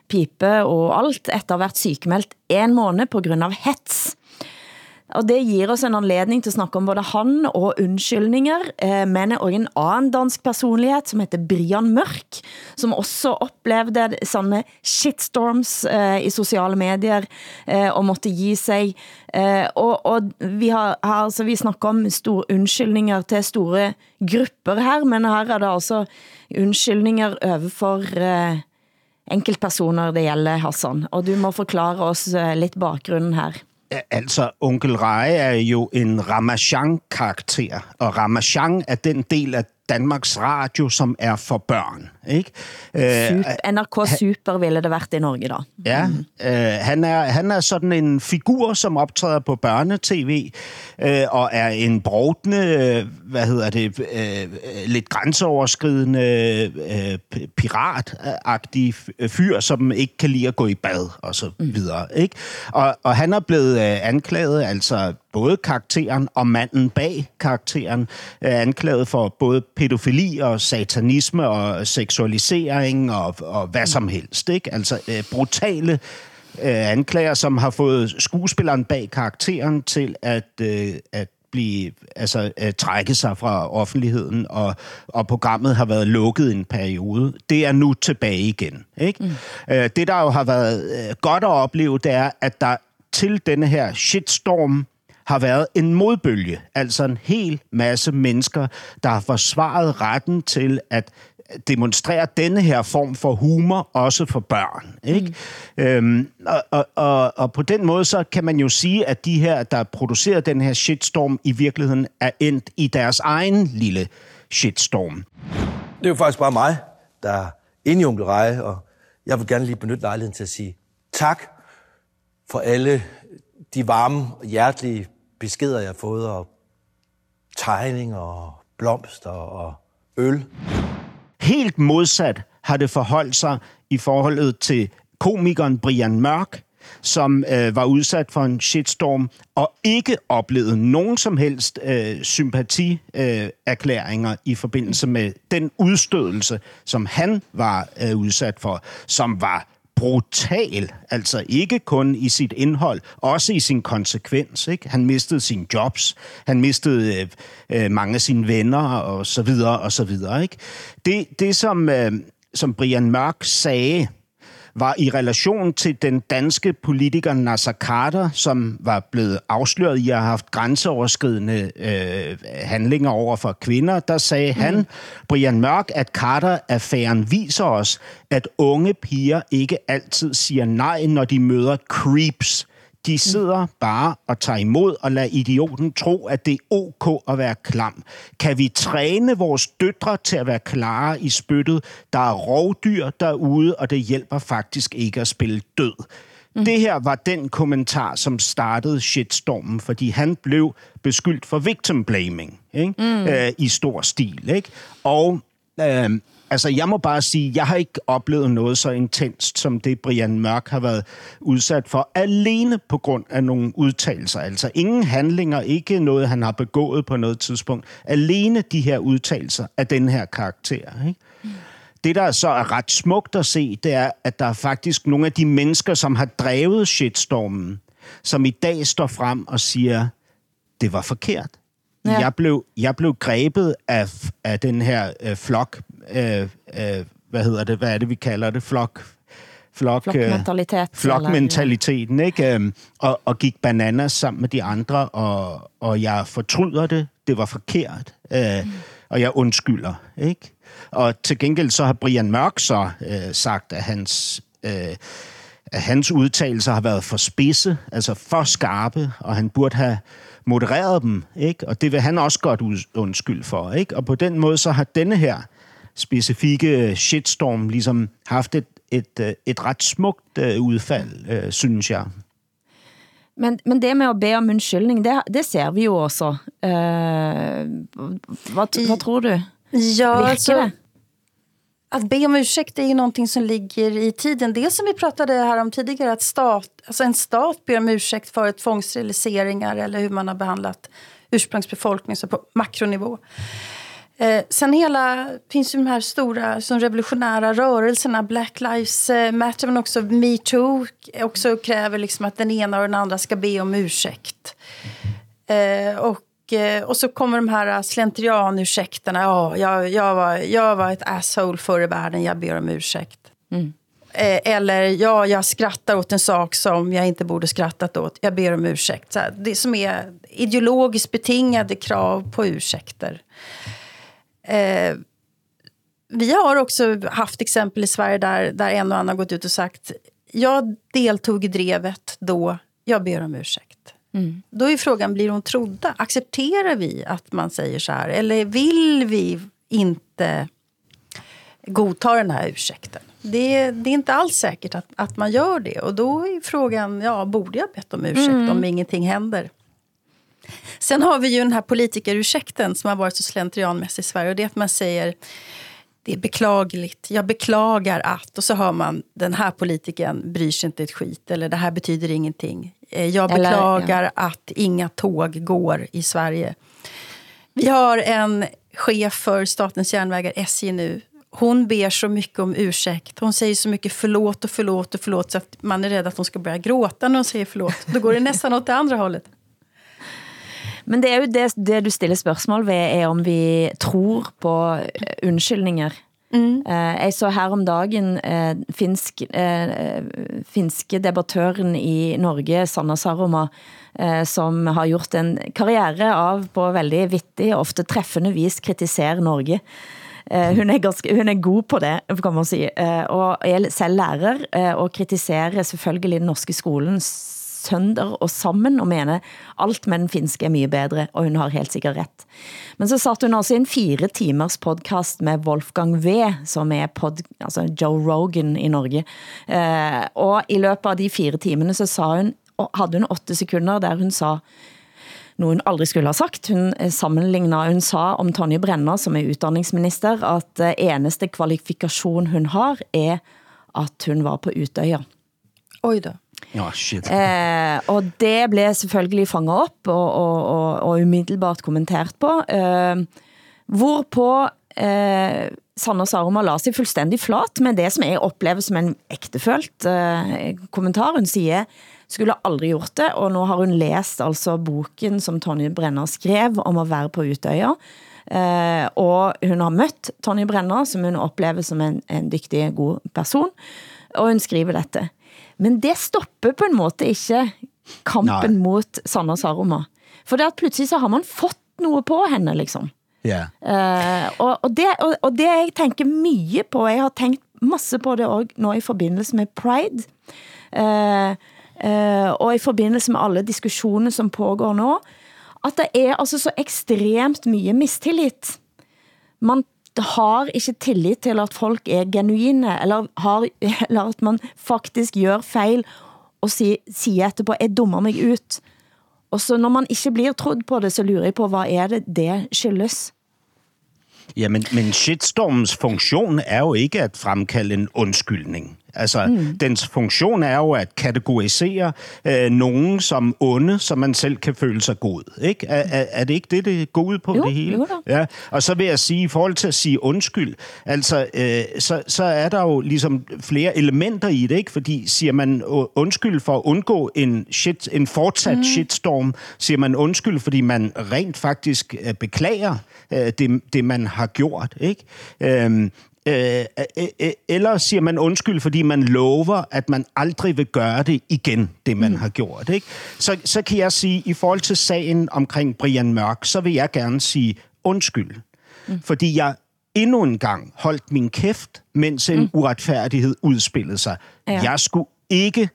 pipe og alt efter at have været sykemeldt en måned på grund av hets. Og det giver oss en anledning til at snakke om både han og undskyldninger, eh, men også en anden dansk personlighed, som heter Brian Mørk, som også oplevede sådanne shitstorms eh, i sociale medier eh, og måtte give sig. Eh, og, og vi har, har altså, vi snakker om store undskyldninger til store grupper her, men her er det altså undskyldninger overfor eh, enkeltpersoner det gælder, Hassan. Og du må forklare oss eh, lidt bakgrunden her.
Altså, onkel Reje er jo en Ramachan-karakter, og Ramachan er den del af Danmarks Radio, som er for børn. Ikke? Øh,
Super, NRK Super ville det været i Norge da.
Ja, øh, han, er, han er sådan en figur, som optræder på børnetv, øh, og er en brodende, øh, hvad hedder det, øh, lidt grænseoverskridende, øh, piratagtig fyr, som ikke kan lide at gå i bad, og så videre. Ikke? Og, og han er blevet øh, anklaget, altså både karakteren og manden bag karakteren, er anklaget for både pædofili og satanisme og seksualisering og, og hvad som helst. Ikke? Altså øh, brutale øh, anklager, som har fået skuespilleren bag karakteren til at, øh, at blive, altså, at trække sig fra offentligheden, og, og programmet har været lukket en periode. Det er nu tilbage igen. Ikke? Mm. Øh, det, der jo har været øh, godt at opleve, det er, at der til denne her shitstorm har været en modbølge, altså en hel masse mennesker, der har forsvaret retten til at demonstrere denne her form for humor, også for børn. Ikke? Mm. Øhm, og, og, og, og på den måde, så kan man jo sige, at de her, der producerer den her shitstorm, i virkeligheden er endt i deres egen lille shitstorm.
Det er jo faktisk bare mig, der er inde i Onkel Reje, og jeg vil gerne lige benytte lejligheden til at sige tak for alle de varme, hjertelige beskeder, jeg har fået, og tegninger, og blomster og øl.
Helt modsat har det forholdt sig i forholdet til komikeren Brian Mørk, som øh, var udsat for en shitstorm og ikke oplevede nogen som helst øh, sympatierklæringer øh, i forbindelse med den udstødelse, som han var øh, udsat for, som var brutal, altså ikke kun i sit indhold, også i sin konsekvens. Ikke? Han mistede sine jobs, han mistede øh, øh, mange af sine venner og så videre og så videre. Ikke? Det, det som, øh, som Brian Mørk sagde, var i relation til den danske politiker Nasser Carter, som var blevet afsløret i at have haft grænseoverskridende øh, handlinger over for kvinder. Der sagde mm. han, Brian Mørk, at Carter-affæren viser os, at unge piger ikke altid siger nej, når de møder creeps de sidder bare og tager imod og lader idioten tro, at det er ok at være klam. Kan vi træne vores døtre til at være klare i spyttet? Der er rovdyr derude, og det hjælper faktisk ikke at spille død. Mm. Det her var den kommentar, som startede shitstormen, fordi han blev beskyldt for victim blaming ikke? Mm. Øh, i stor stil. Ikke? Og øh, Altså, jeg må bare sige, jeg har ikke oplevet noget så intenst, som det Brian Mørk har været udsat for, alene på grund af nogle udtalelser. Altså, ingen handlinger, ikke noget, han har begået på noget tidspunkt. Alene de her udtalelser af den her karakter, ikke? Mm. Det, der så er ret smukt at se, det er, at der er faktisk nogle af de mennesker, som har drevet shitstormen, som i dag står frem og siger, det var forkert. Ja. Jeg, blev, jeg blev grebet af, af den her øh, flok øh, øh, hvad hedder det, hvad er det, vi kalder det, flok, flok,
flokmentalitet. Øh,
flokmentaliteten, ikke? Øh, og, og gik bananas sammen med de andre, og, og jeg fortryder det, det var forkert, øh, mm. og jeg undskylder, ikke? Og til gengæld så har Brian Mørk så øh, sagt, at hans... Øh, at hans udtalelser har været for spidse, altså for skarpe, og han burde have modereret dem, ikke? Og det vil han også godt undskyld for, ikke? Og på den måde så har denne her specifikke shitstorm ligesom haft et, et, øh, et ret smukt øh, udfald, øh, synes jeg.
Men, men det med at bede om undskyldning, det, det ser vi jo også. Uh, hvad, hvad tror du?
Ja, altså, att be om ursäkt är ju någonting som ligger i tiden. Det som vi pratade här om tidigare, att stat, alltså en stat ber om ursäkt för tvångssteriliseringar eller hur man har behandlat ursprungsbefolkning så på makronivå. Eh, sen hela, finns ju de här stora som revolutionära rörelserna, Black Lives eh, Matter men också metoo, också kräver liksom att den ena och den andra ska be om ursäkt. Eh, och, eh, och så kommer de här slentrianursäkterna. Ja, jag, jag, var, jag var ett asshole förr i världen, jag ber om ursäkt. Mm. Eh, eller ja, jag skrattar åt en sak som jag inte borde skrattat åt. Jag ber om ursäkt. Så här, det som är ideologiskt betingade krav på ursäkter. Eh, vi har också haft exempel i Sverige där, där en och annan gått ut och sagt jag deltog i drevet då, jag ber om ursäkt. Mm. Då är frågan, blir hon trodda? Accepterar vi att man säger så här? Eller vill vi inte godta den här ursäkten? Det, det är inte alls säkert att, att man gör det. Och då är frågan, ja, borde jag bett om ursäkt mm. om ingenting händer? Sen har vi ju den här politikerursäkten som har varit så slentrianmässig i Sverige. Och det är att man säger det är beklagligt, jag beklagar att... Och så hör man den här politikern bryr sig inte ett skit eller det här betyder ingenting. Eh, jag beklagar eller, ja. att inga tåg går i Sverige. Vi har en chef för Statens järnvägar, SJ nu. Hon ber så mycket om ursäkt. Hon säger så mycket förlåt och förlåt och förlåt så att man är rädd att hon ska börja gråta när hon säger förlåt. Då går det nästan åt det andra hållet.
Men det er jo det, det du stiller spørgsmål ved, er om vi tror på uh, undskyldninger. Mm. Uh, jeg så her om dagen uh, finsk, uh, finske debattøren i Norge, Sanna Saroma, som har gjort en karriere av på veldig vittig, ofte treffende vis kritisere Norge. Uh, hun, er ganske, hun er god på det, kan man si. Uh, og jeg selv lærer og kritiserer selvfølgelig den norske skolen sønder og sammen og mener alt med den finske er mye bedre, og hun har helt sikkert ret. Men så satt hun også i en fire timers podcast med Wolfgang V, som er pod, altså Joe Rogan i Norge. Eh, og i løbet av de fire timene så sa hun, hadde hun åtte sekunder der hun sa noget hun aldrig skulle ha sagt. Hun eh, sammenlignede, hun sa om Tonje Brenner, som er uddanningsminister, at eh, eneste kvalifikation hun har, er at hun var på Utøya.
Oj då.
Ja, shit.
Eh, og det blev selvfølgelig fanget op og, og, og, og umiddelbart kommenteret på. Eh, hvorpå eh, Sanna Saruma la sig fuldstændig flat med det, som jeg oplever som en ægtefølt eh, kommentar. Hun siger, skulle aldrig gjort det, og nu har hun læst altså boken, som Tonje Brenner skrev om at være på Utøya. Eh, og hun har mødt Tonje Brenner, som hun oplever som en, en dygtig, god person og hun skriver dette. Men det stopper på en måte ikke kampen
Nej.
mot Sanna Saroma. For det at pludselig så har man fått noget på henne, liksom.
Ja.
Uh, og, og, det, og, og det jeg tænker mye på, jeg har tænkt masse på det også nå i forbindelse med Pride, uh, uh, og i forbindelse med alle diskussioner som pågår nå, at der er altså så ekstremt mye mistillit. Man har ikke tillit til at folk er genuine, eller, har, <laughs> eller at man faktisk gør fejl, og si, siger etterpå, jeg dummer mig ut. Og så når man ikke bliver trodd på det, så lurer jeg på, hvad er det, det skyldes?
Ja, men, men shitstormens funktion er jo ikke at fremkalde en undskyldning. Altså, mm. dens funktion er jo at kategorisere øh, nogen som onde, så man selv kan føle sig god. Ikke? Er, er, er det ikke det, det går ud på
Jo,
det hele?
jo da.
Ja, og så vil jeg sige, i forhold til at sige undskyld, altså, øh, så, så er der jo ligesom flere elementer i det, ikke? Fordi siger man undskyld for at undgå en, shit, en fortsat mm. shitstorm, siger man undskyld, fordi man rent faktisk øh, beklager øh, det, det, man har gjort, ikke? Øhm, øh, øh, øh, eller siger man undskyld, fordi man lover, at man aldrig vil gøre det igen, det man mm. har gjort. Ikke? Så, så kan jeg sige, i forhold til sagen omkring Brian Mørk, så vil jeg gerne sige undskyld. Mm. Fordi jeg endnu en gang holdt min kæft, mens en mm. uretfærdighed udspillede sig.
Ja.
Ja. Jeg skulle ikke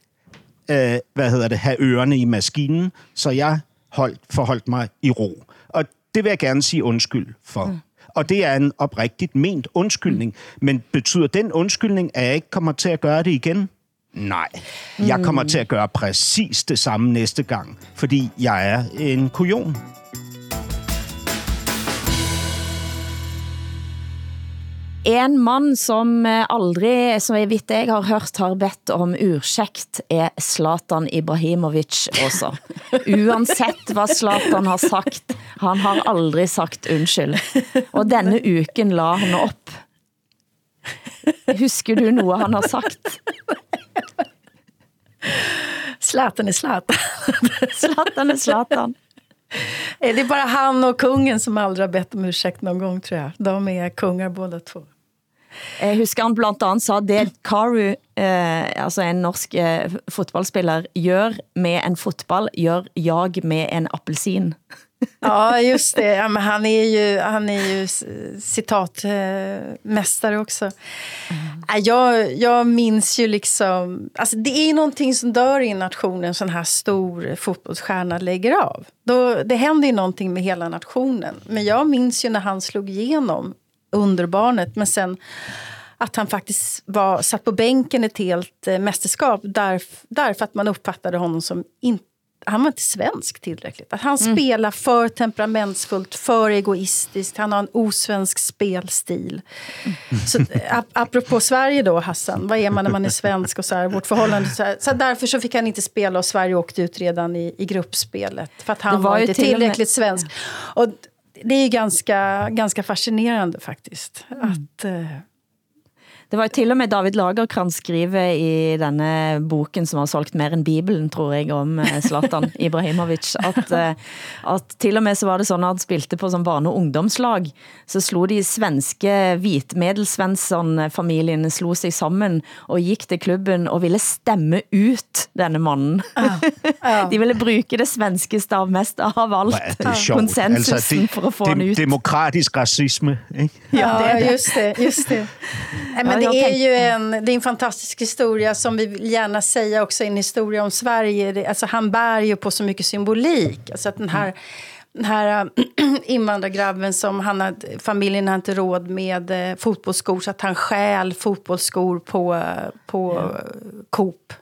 øh, hvad hedder det, have ørerne i maskinen, så jeg holdt, forholdt mig i ro. Og det vil jeg gerne sige undskyld for. Mm. Og det er en oprigtigt ment undskyldning. Mm. Men betyder den undskyldning, at jeg ikke kommer til at gøre det igen? Nej. Jeg kommer til at gøre præcis det samme næste gang, fordi jeg er en kujon.
En mand, som eh, aldrig, som jeg vidt jeg har hørt, har bedt om ursäkt, er Zlatan Ibrahimovic også. <laughs> Uansett hvad Zlatan har sagt, han har aldrig sagt undskyld. Og denne uken la han op. Husker du noget, han har sagt?
Zlatan är Zlatan.
Zlatan er Zlatan.
Det är bara han och kungen som aldrig har bett om ursäkt någon gång tror jag. De är kungar båda två.
Jeg husker han blandt andet sa, det Karu, eh, altså en norsk eh, fotballspiller, gør med en fotball, gør jag med en appelsin. <laughs>
Ja, just det. Ja, men han är ju, han är ju citatmästare också. Nej, Jag, jag minns ju liksom... Alltså det är ju någonting som dör i en nation, en sån här stor fotbollsstjärna lägger av. Då, det händer ju någonting med hela nationen. Men jag minns ju när han slog igenom under barnet, men sen att han faktiskt var, satt på bänken ett helt eh, mästerskap därf, därför att man uppfattade honom som inte han var inte svensk tillräckligt. Att han spelar för temperamentsfullt, för egoistiskt. Han har en osvensk spelstil. Så, eh, ap- apropå Sverige då, Hassan. Vad är man när man är svensk? och så här, Vårt förhållande. Så, här. så därför så fick han inte spela och Sverige åkte ut redan i, i gruppspelet. För att han
Det var
var, inte
till och med-
tillräckligt svensk. Och det är ju ganska, ganska fascinerande faktiskt. Att, eh,
Det var jo til og med David Lagerkrantz skriver i denne boken, som har solgt mer end Bibelen, tror jeg, om eh, Zlatan <laughs> Ibrahimovic, at, eh, at til og med så var det sådan, at han spilte på som barne- og ungdomslag, så slog de svenske Hvitmedelsvensson-familien slog sig sammen og gik til klubben og ville stemme ut denne mannen. <laughs> de ville bruge det svenske stavmest av alt,
er det sjovt. <laughs>
konsensusen for at få han ut.
Demokratisk racisme, ikke?
Ja,
det är det.
just det. Just det. Nej, men
Ja,
det är
tänkte-
ju en, det är en fantastisk historia som vi vill gärna säga också en historia om Sverige. Det, alltså, han bär ju på så mycket symbolik. Alltså att den här, den här <clears throat> invandrargrabben som han har, familjen har inte råd med eh, fotbollsskor så att han stjäl fotbollsskor på, eh, på eh, Coop.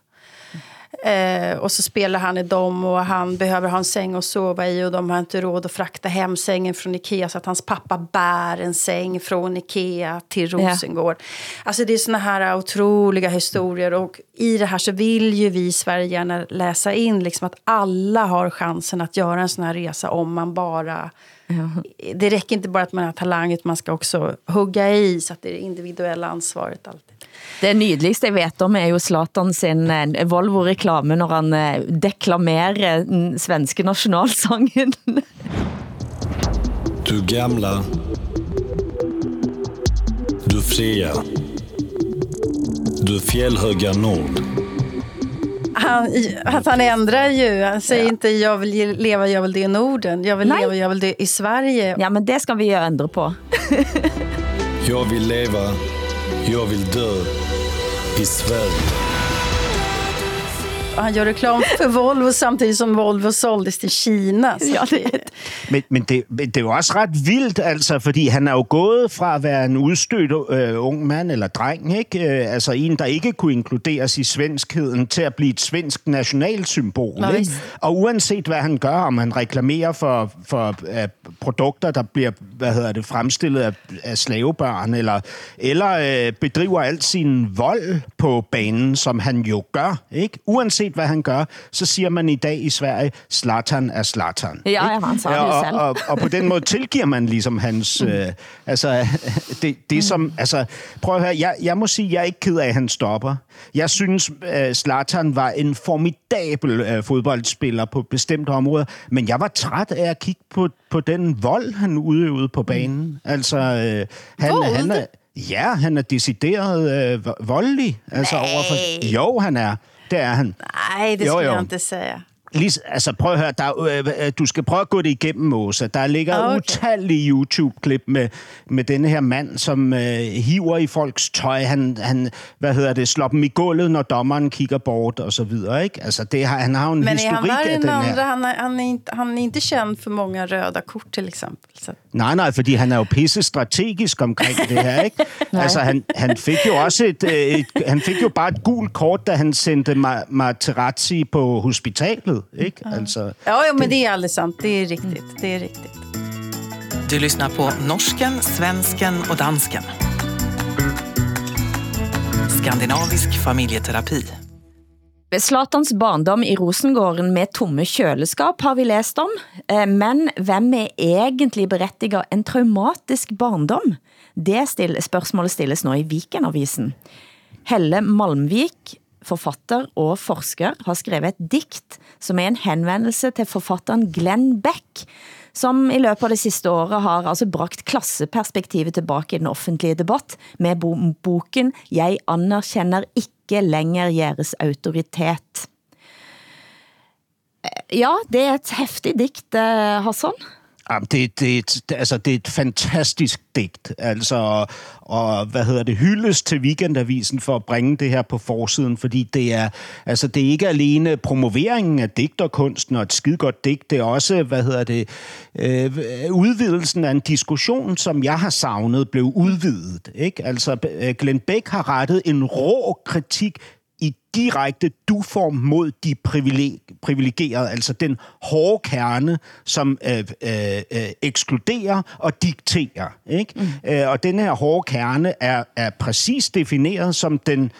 Eh, och så spelar han i dem och han behöver ha en säng att sova i och de har inte råd att frakta hem sängen från Ikea så att hans pappa bär en säng från Ikea till
Ja.
Rosengård. Alltså det är såna här otroliga historier och i det här så vill ju vi i Sverige gärna läsa in liksom att alla har chansen att göra en sån här resa om man bara... Det räcker inte bara att man har talang utan man ska också hugga i så att det är det individuella ansvaret alltid.
Det nydeligste jeg vet om er jo Zlatan sin eh, Volvo-reklame, når han eh, deklamerer den svenske nationalsangen.
Du gamla. Du fria. du fjällhöga nord.
Han, att han ändrar ju. Han säger inte jag vill leva, jag vill det i Norden. Jag vill
Nej.
leva, jag vill det i Sverige.
Ja, men det skal vi jo ændre på.
Jag vill leva, jag vill dö i Sverige.
Han gör reklam för Volvo samtidigt som Volvo såldes til Kina. Så
Ja, det,
Men, men, det, det er jo også ret vildt, altså, fordi han er jo gået fra at være en udstødt øh, ung mand eller dreng, ikke? Øh, altså en, der ikke kunne inkluderes i svenskheden, til at blive et svensk nationalsymbol.
Nå,
Ikke? Og uanset hvad han gør, om han reklamerer for, for uh, produkter, der bliver hvad hedder det, fremstillet af, af slavebørn, eller, eller øh, bedriver alt sin vold på banen, som han jo gør. Ikke? Uanset hvad han gør, så siger man i dag i Sverige, Zlatan er Zlatan.
Ja, ja, sagde det jo
og, og, og på den måde tilgiver man ligesom hans... Øh, altså, <laughs> det, det som... Altså, prøv at høre, jeg, jeg må sige, jeg er ikke ked af, at han stopper. Jeg synes, øh, Zlatan var en formidabel øh, fodboldspiller på bestemte områder, men jeg var træt af at kigge på, på den vold, han udøvede på banen. Altså, øh, han, han er... Ja, han er decideret øh, vo- voldelig. Altså, overfor, jo, han er. Det er han.
Nej, det
Jo,
skulle
jo.
jag inte säga.
Lige, altså prøv at høre, der, er, øh, øh, du skal prøve at gå det igennem, Åsa. Der ligger
Ah,
okay. utallige YouTube-klip med, med denne her mand, som øh, hiver i folks tøj. Han, han, hvad hedder det, slår dem i gulvet, når dommeren kigger bort, og så videre, ikke? Altså, det har, han har jo en
Men han
historik
värre
af den her.
Han är, han, är inte, han är inte känd för många röda kort till exempel. Så.
Nej, nej, fordi han er jo pisse strategisk omkring det her, ikke? <laughs> altså, han, han fik jo også et, øh, et, han fik jo bare et gult kort, da han sendte Ma- Materazzi på hospitalet, ikke? Altså,
Ja, ja, men det är alldeles sant. Det är riktigt. Det är riktigt.
Du lyssnar på norsken, svensken och dansken. Skandinavisk familjeterapi.
Zlatans barndom i Rosengården med tomme kjøleskap har vi læst om, Eh, men hvem er egentlig berettiget en traumatisk barndom? Det stille, spørgsmålet stilles nå i Vikenavisen. Helle Malmvik, forfatter og forsker, har skrevet et dikt, som er en henvendelse til forfatteren Glenn Beck, som i løbet av det sidste året har altså bragt klasseperspektivet tilbage i den offentlige debatt med boken Jeg anerkender ikke længere jeres autoritet. Eh, ja, det er et hæftigt dikt, eh, Hassan.
Jamen, det, det, det, altså, det er et fantastisk digt. Altså, og, hvad hedder det, hyldes til Weekendavisen for at bringe det her på forsiden, fordi det er, altså, det er ikke alene promoveringen af digterkunsten og et skidegodt digt, det er også, hvad hedder det, øh, udvidelsen af en diskussion, som jeg har savnet, blev udvidet. Ikke? Altså, Glenn Beck har rettet en rå kritik i direkte du-form mod de privileg- privilegerede, altså den hårde kerne, som øh, øh, øh, ekskluderer og dikterer. Ikke? Mm. Øh, og den her hårde kerne er, er præcis defineret som den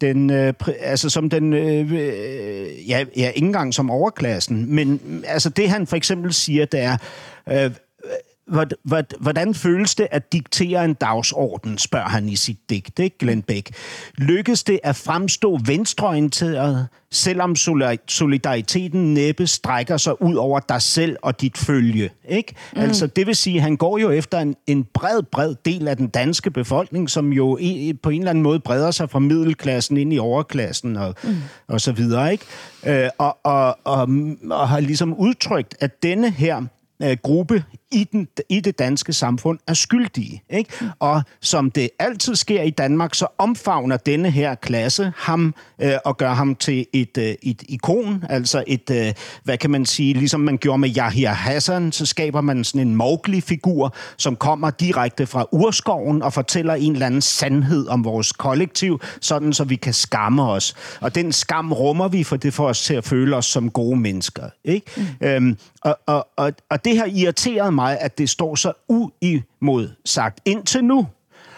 den, øh, altså som den, øh, øh, ja, ja, ikke engang som overklassen, men altså det han for eksempel siger, det er, øh, Hvordan føles det at diktere en dagsorden, spørger han i sit digt, ikke, Glenn Beck. Lykkes det at fremstå venstreorienteret, selvom solidar- solidariteten næppe strækker sig ud over dig selv og dit følge? Ikke? Mm. Altså, det vil sige, at han går jo efter en, en bred, bred del af den danske befolkning, som jo i, på en eller anden måde breder sig fra middelklassen ind i overklassen og, mm. og så videre. Ikke? Øh, og, og, og, og har ligesom udtrykt, at denne her øh, gruppe i, den, i det danske samfund er skyldige. Ikke? Og som det altid sker i Danmark, så omfavner denne her klasse ham øh, og gør ham til et, øh, et ikon, altså et, øh, hvad kan man sige, ligesom man gjorde med Yahya Hassan, så skaber man sådan en Mowgli-figur, som kommer direkte fra urskoven og fortæller en eller anden sandhed om vores kollektiv, sådan så vi kan skamme os. Og den skam rummer vi, for det får os til at føle os som gode mennesker. Ikke? Mm. Øhm, og, og, og, og det har irriteret mig, at det står så uimodsagt indtil nu.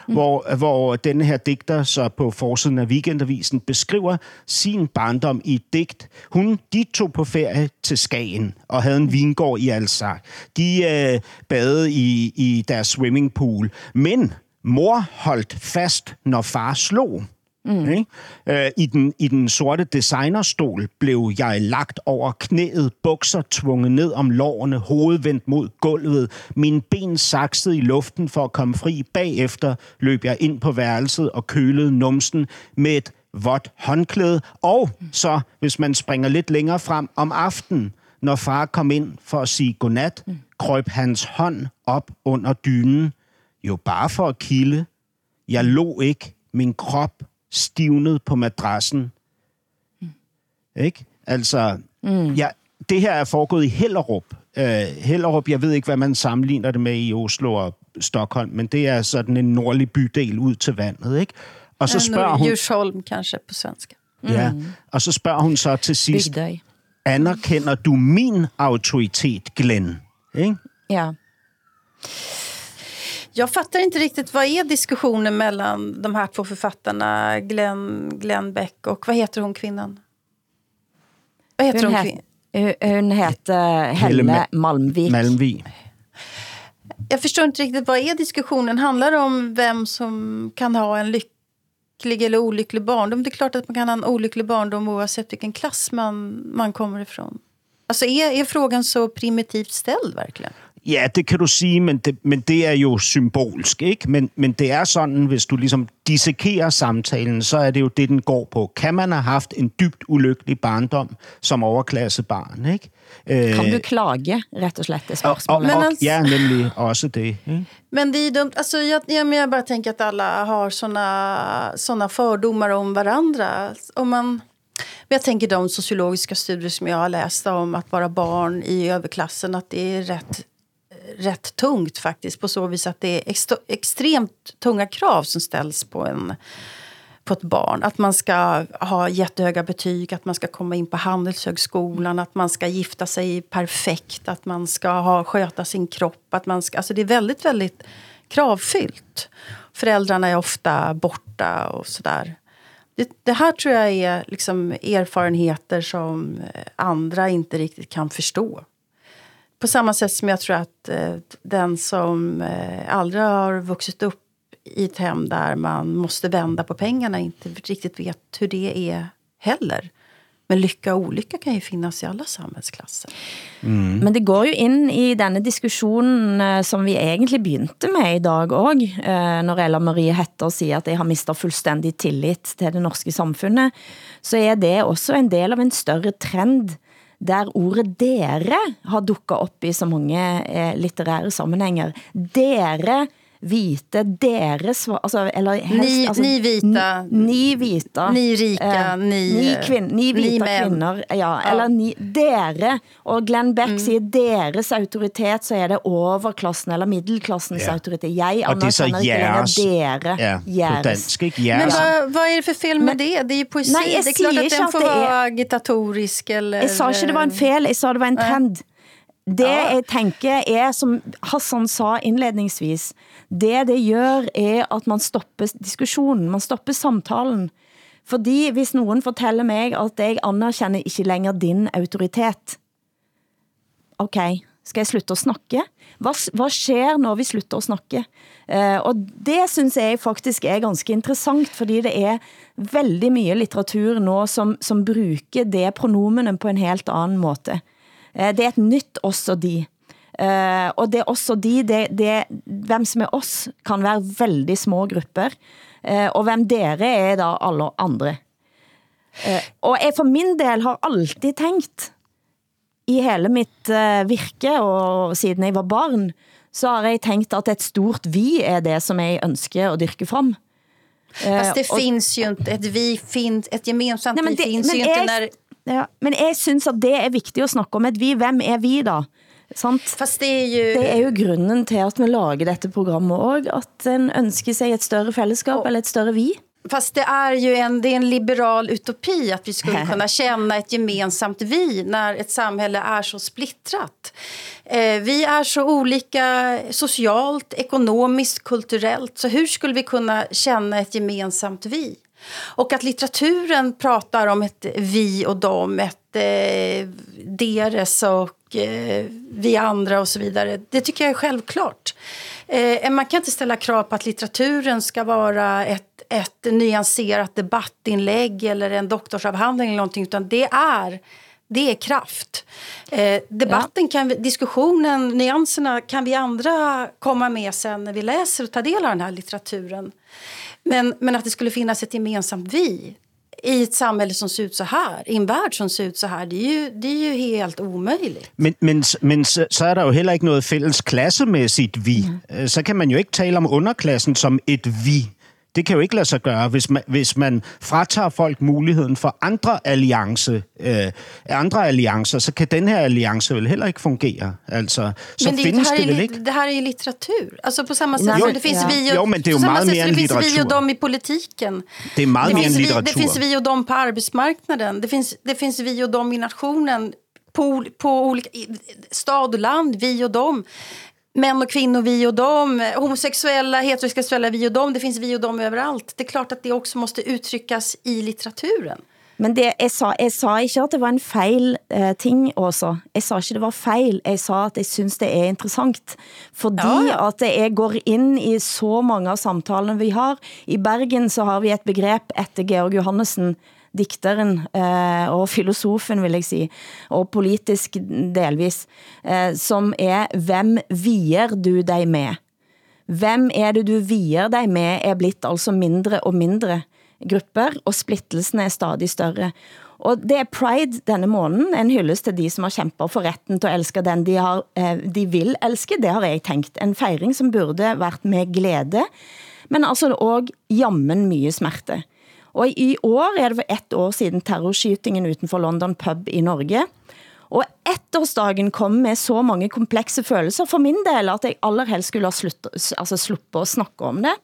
Mm. Hvor, hvor denne her digter så på forsiden af Weekendavisen beskriver sin barndom i et digt. Hun, de tog på ferie til Skagen og havde en vingård i Alsace. De øh, badede i, i deres swimmingpool. Men mor holdt fast, når far slog. Mm. Ikke? Øh, i, den, I den sorte designerstol blev jeg lagt over knæet, bukser tvunget ned om lårene, hovedet vendt mod gulvet, mine ben saksede i luften for at komme fri. Bagefter løb jeg ind på værelset og kølede numsen med et vådt håndklæde. Og så, hvis man springer lidt længere frem om aftenen, når far kom ind for at sige godnat, krøb hans hånd op under dynen. Jo bare for at kilde. Jeg lå ikke. Min krop stivnede på madrassen. Mm. Ikke? Altså, mm. ja, det her er foregået i Hellerup. Uh, Hellerup, jeg ved ikke, hvad man sammenligner det med i Oslo og Stockholm, men det er sådan en nordlig bydel ud til vandet, ikke? Og så spørger hun...
Djursholm kanske på svenska.
Ja, og så spørger hun så til sidst, anerkender du min autoritet, Glenn? Ikke?
Ja.
Jag fattar inte riktigt, vad är diskussionen mellan de här två författarna, Glenn, Glenn Beck och vad heter hon kvinnan? Vad heter
Hun,
hon?
het,
kvin-
hun heter Helle Malmvik.
Malmvik.
Jag förstår inte riktigt, vad är diskussionen? Handlar det om vem som kan ha en lycklig eller olycklig barndom? Det är klart att man kan ha en olycklig barndom oavsett vilken klass man, man kommer ifrån. Alltså är, är frågan så primitivt ställd verkligen?
Ja, det kan du sige, men det, men det er jo symbolsk, ikke? Men, men det er sådan, hvis du ligesom dissekerer samtalen, så er det jo det, den går på. Kan man have haft en dybt ulykkelig barndom som overklassebarn, ikke? Øh,
Kan du klage, rett og slett, er
og, og,
spørgsmålet.
Men
og,
altså-
ja, nemlig også det. Ikke?
Men det är dumt. Alltså, jag, jag, men jag bara tänker att alla har såna, såna fördomar om varandra. Om man, men jag tänker de sociologiska studier som jag har läst om att vara barn i överklassen, att det är rätt, rätt tungt faktiskt. På så vis att det är extremt tunga krav som ställs på en på ett barn. Att man ska ha jättehöga betyg, att man ska komma in på Handelshögskolan, att man ska gifta sig perfekt, att man ska ha, sköta sin kropp. Att man ska, alltså det är väldigt, väldigt kravfyllt. Föräldrarna är ofta borta och sådär. Det, det här tror jag är liksom erfarenheter som andra inte riktigt kan förstå. På samma sätt som jag tror att eh, den som eh, aldrig har vuxit upp i ett hem där man måste vända på pengarna inte riktigt vet hur det är heller. Men lycka och olycka kan ju finnas i alla samhällsklasser.
Men det går jo ind i denne diskussionen, eh, som vi egentlig begyndte med i dag også, eh, når Ella Marie Hetter siger, at jeg har mistet fuldstændig tillit til det norske samfundet, så er det også en del av en større trend, der ordet dere har dukket op i så mange eh, litterære sammenhænger. Dere vite, dere svar, altså, eller helst,
Ni-
altså,
ni vita.
Ni, ni vita.
Ni rika,
eh,
ni-
ni, kvin, ni
ni
vita
män.
kvinner, ja, eller ni, dere, og Glenn Beck mm. siger deres autoritet, så er det overklassen eller middelklassens
Ja.
autoritet. Jeg
Og det er så jeres.
dere.
Ja, på
jeres.
dansk, ikke?
Men
Jeres.
vad, vad är det för fel med
Men-
det? Det är ju poesi.
Nej, jag
det är klart att den får
är-
vara agitatorisk eller...
Jeg sa ikke, det var en fel, jeg sa, det var en trend. Det jeg tænker er, som Hassan sa indledningsvis, det det gør er, at man stopper diskussionen, man stopper samtalen. Fordi hvis nogen fortæller mig, at jeg anerkender ikke længere din autoritet, ok, skal jeg slutte at snakke? Hvad, hvad sker når vi slutter at snakke? Uh, og det synes jeg faktisk er ganske interessant, fordi det er veldig mye litteratur nå, som, som bruger det pronomene på en helt anden måde. Uh, det er et nytt også de. Uh, og det er også de, det, det, hvem som er oss, kan være veldig små grupper. Uh, og hvem dere er da alle andre. Uh, og jeg for min del har alltid tænkt, i hele mitt uh, virke, og siden jeg var barn, så har jeg tænkt at et stort vi er det, som jeg ønsker at dyrke frem.
Fast det
och-
finns ju inte, ett vi finns, ett gemensamt
Nej, men
vi
det,
finns
men
ju inte
jeg,
när...
ja, men jeg synes at det er vigtigt at snakke om et vi. Hvem er vi da? Sant?
Fast det är ju...
Det er jo grunden til at vi lager dette programmet også, at en ønsker sig et større fællesskab eller et større vi.
Fast det är ju en, det är en liberal utopi att vi skulle kunna känna ett gemensamt vi när ett samhälle är så splittrat. Eh, vi är så olika socialt, ekonomiskt, kulturellt. Så hur skulle vi kunna känna ett gemensamt vi? Och att litteraturen pratar om ett vi och dem, ett eh, deres och eh, vi andra och så vidare. Det tycker jag är självklart. Eh, man kan inte ställa krav på att litteraturen ska vara ett, ett nyanserat debattinlägg eller en doktorsavhandling eller någonting utan det är det är kraft. Eh, debatten, kan vi, diskussionen, nyanserna kan vi andra komma med sen när vi läser och tar del av den här litteraturen. Men, men att det skulle finnas ett gemensamt vi i ett samhälle som ser ut så här, i en värld som ser ut så här, det är ju, det är ju helt omöjligt.
Men, men, men så, så er der jo heller ikke noget fælles klassemæssigt vi. Mm. Så kan man jo ikke tale om underklassen som et vi. Det kan jo ikke lade sig gøre, hvis man, hvis man fratager folk muligheden for andre, alliance, øh, andre alliancer, så kan den her alliance vel heller ikke fungere. Altså, så
men det,
findes
det, här
det vel
är,
ikke.
det här är ju litteratur. Alltså på samma sätt
Jo,
som det finns
ja.
vi och,
Jo, men det är ju meget
sätt
mere
som det finns vi och
litteratur.
dem i politiken.
Det är meget
det
mere
finns
end
vi, Det
litteratur.
finns vi och dem på arbetsmarknaden. Det finns, det finns vi och dem i nationen. På, på olika, stad och land, vi och dem. Män och kvinnor, vi och dem. Homosexuella, heterosexuella, vi och dem. Det finns vi och dem överallt. Det är klart att det också måste uttryckas i litteraturen.
Men det, jeg, sa, jeg sa ikke at det var en feil eh, ting også. Jeg sa ikke det var feil. Jeg sa at jeg synes det er interessant. Fordi
Ja,
at jeg går ind i så mange av samtalene vi har. I Bergen så har vi et begreb etter Georg Johannessen, dikteren eh, og filosofen, vil jeg sige, og politisk delvis, eh, som er, hvem vier du dig med? Hvem er det du vier dig med er blitt altså mindre og mindre grupper, og splittelsen er stadig større. Og det er Pride denne måneden, en hyldest til de som har kæmpet for retten til at elske den de, har, eh, de vil elske, det har jeg tænkt. En fejring som burde været med glæde, men altså også jammen mye smerte. Og i år er det for ett år siden terrorskytingen utenfor London pub i Norge. Og ettårsdagen kom med så mange komplekse følelser for min del, at jeg allerhelst skulle ha slutt, altså sluppet å snakke om det.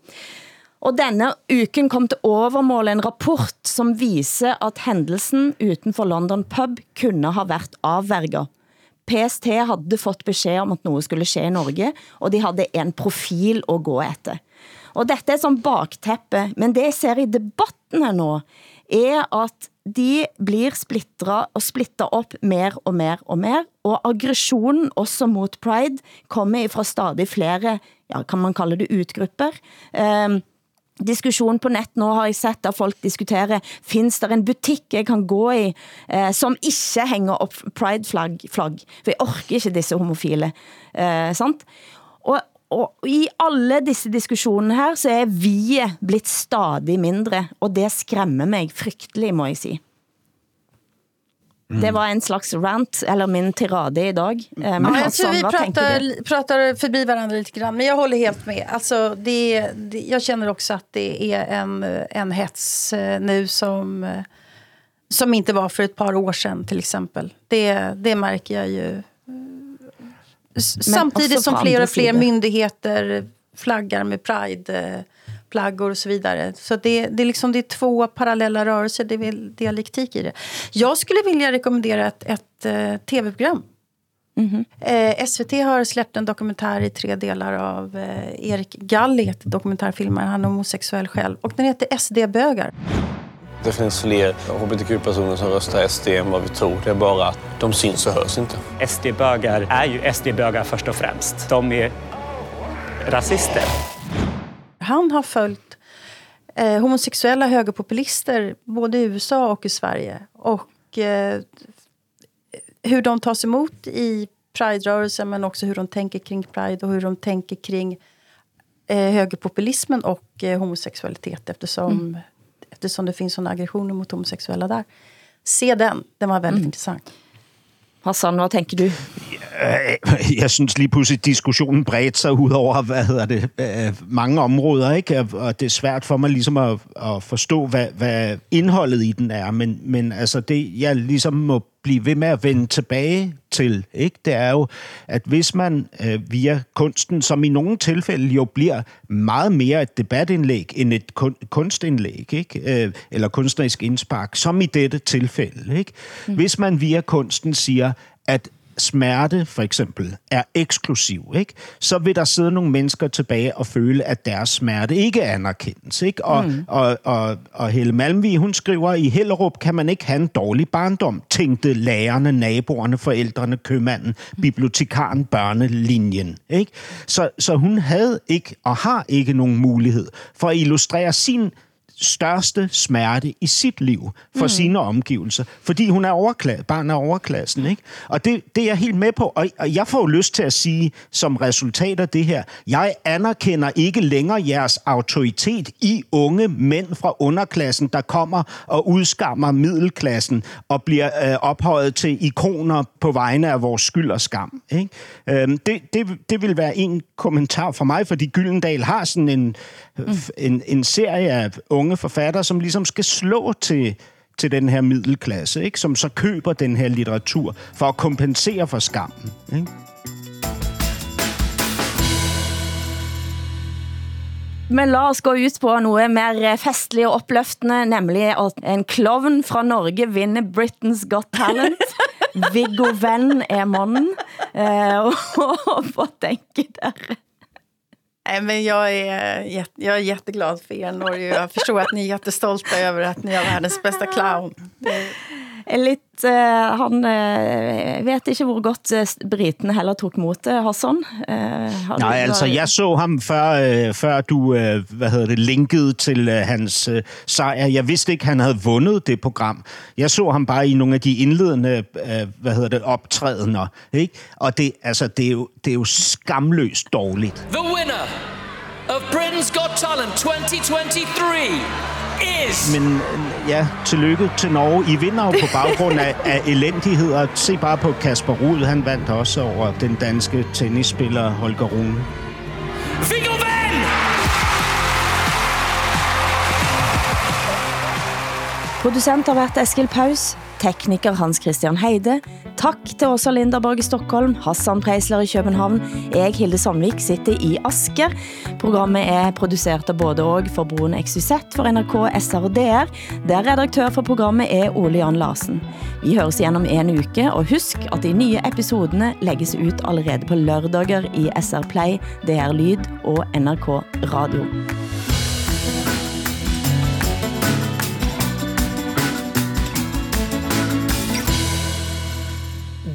Og denne uken kom til overmål en rapport, som viser at hændelsen utenfor London pub kunne ha været afværget. PST havde fått besked om, at noget skulle ske i Norge, og de havde en profil at gå efter. Og dette er som bakteppe, men det jeg ser i debatten her nå, er at de blir splittra og splittet op mer og mer og mer, og aggressionen også mot Pride kommer fra stadig flere, ja, kan man kalde det utgrupper. Ehm, um, diskussion på nett nå har jeg sett at folk diskuterer, findes der en butik jeg kan gå i, eh, som ikke hænger op Pride-flagg, flagg, for jeg orker ikke disse homofile, eh, sant? Og, i alle disse diskussionerne her, så er vi blitt stadig mindre, og det skræmmer mig frygtelig, må jeg sige. Det var en slags rant, eller min tirade i dag. Eh, Men
Ja, jag
Hassan,
tror vi pratar, pratar förbi varandra lite grann. Men jag håller helt med. Alltså, det, det, jag känner också att det är en, en hets eh, nu som, eh, som inte var för ett par år sedan till exempel. Det, det märker jag ju. Samtidigt som fler och fler
sidor.
myndigheter flaggar med Pride-flaggor och så vidare. Så det, det, är liksom, det är två parallella rörelser, det är dialektik i det. Jag skulle vilja rekommendera ett, ett eh, tv-program Eh, SVT har släppt en dokumentär i tre delar av eh, Erik Galli, dokumentärfilmare. Han är homosexuell själv. Och den heter SD-bögar.
Det finns fler hbtq-personer som röstar SD än vad vi tror. Det är bara att de syns och hörs inte.
SD-bögar är ju SD-bögar först och främst. De är rasister.
Han har följt eh, homosexuella högerpopulister både i USA och i Sverige. Och eh, hur de tas emot i Pride-rörelsen men också hur de tänker kring Pride och hur de tänker kring eh, högerpopulismen och eh, homosexualitet eftersom,
Mm.
Eftersom det finns såna aggressioner mot homosexuella där. Se den, den var väldigt intressant.
Hassan, hvad tænker du?
Øh, Jeg synes lige pludselig, diskussionen bredte sig ud over, hvad hedder det, øh, mange områder, ikke? Og det er svært for mig ligesom at, at forstå, hvad, hvad indholdet i den er. Men, men altså det, jeg ligesom må blive ved med at vende tilbage til, ikke? det er jo, at hvis man øh, via kunsten, som i nogle tilfælde jo bliver meget mere et debatindlæg end et kun, kunstindlæg, ikke? Øh, eller kunstnerisk indspark, som i dette tilfælde. Ikke? Mm. Hvis man via kunsten siger, at smerte for eksempel er eksklusiv, ikke? så vil der sidde nogle mennesker tilbage og føle, at deres smerte ikke anerkendes. Ikke? Og, mm. og, og, og Helle Malmvig, hun skriver, i Hellerup kan man ikke have en dårlig barndom, tænkte lærerne, naboerne, forældrene, købmanden, bibliotekaren, børnelinjen. Ikke? Så, så hun havde ikke og har ikke nogen mulighed for at illustrere sin største smerte i sit liv for mm. sine omgivelser, fordi hun er overklasse, barn af overklassen. Ikke? Og det, det er jeg helt med på, og, og jeg får jo lyst til at sige som resultat af det her, jeg anerkender ikke længere jeres autoritet i unge mænd fra underklassen, der kommer og udskammer middelklassen og bliver øh, ophøjet til ikoner på vegne af vores skyld og skam. Ikke? Øhm, det, det, det vil være en kommentar for mig, fordi Gyldendal har sådan en, mm. en, en serie af unge forfattere, som ligesom skal slå til til den her middelklasse, ikke? som så køber den her litteratur for at kompensere for skammen. Ikke?
Men la oss gå ut på noget mer festlig og opløftende, nemlig at en klovn fra Norge vinner Britain's Got Talent. <laughs> Viggo Venn er mannen. Eh, <laughs> og hvad tænker dere?
Nej, men jag är, jag är jätteglad för er Norge. Jag förstår att ni är jättestolta över att ni har världens bästa clown. Det...
Litt, uh, han uh, vet ikke hvor godt uh, briten heller tok mot det, Hassan.
Uh, Nej, altså jeg så ham før, uh, før du uh, hvad hedder det, linkede til uh, hans uh, sejr. Jeg vidste ikke, han havde vundet det program. Jeg så ham bare i nogle af de indledende uh, hvad hedder det, optrædener. Ikke? Og det, altså, det, er jo, det er jo skamløst dårligt.
The winner of Britain's Got Talent 2023 is...
Men ja, tillykke til Norge. I vinder jo på baggrund af, af elendigheder. Se bare på Kasper Rud, han vandt også over den danske tennisspiller Holger Rune.
Viggo Venn!
Producent har været Eskil Paus, tekniker Hans Christian Heide. Tak til Åsa Linderborg i Stockholm, Hassan Preisler i København. Jeg, Hilde Sandvik, sitter i Asker. Programmet er produceret af både og for Broen XYZ for NRK, SR og DR, der redaktør for programmet er Ole Jan Larsen. Vi høres igen om en uke, og husk at de nye episodene lægges ut allerede på lørdager i SR Play, DR Lyd og NRK Radio.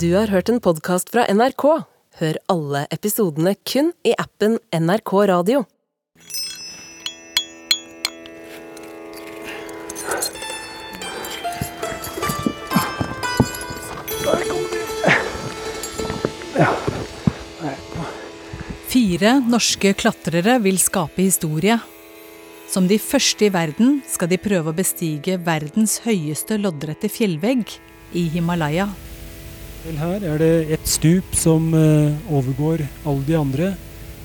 Du har hørt en podcast fra NRK. Hør alle episodene kun i appen NRK Radio.
Fire norske klatrere vil skape historie. Som de første i verden skal de prøve å bestige verdens høyeste loddrette fjellvegg i Himalaya.
Vel, her er det et stup som uh, overgår alle de andre.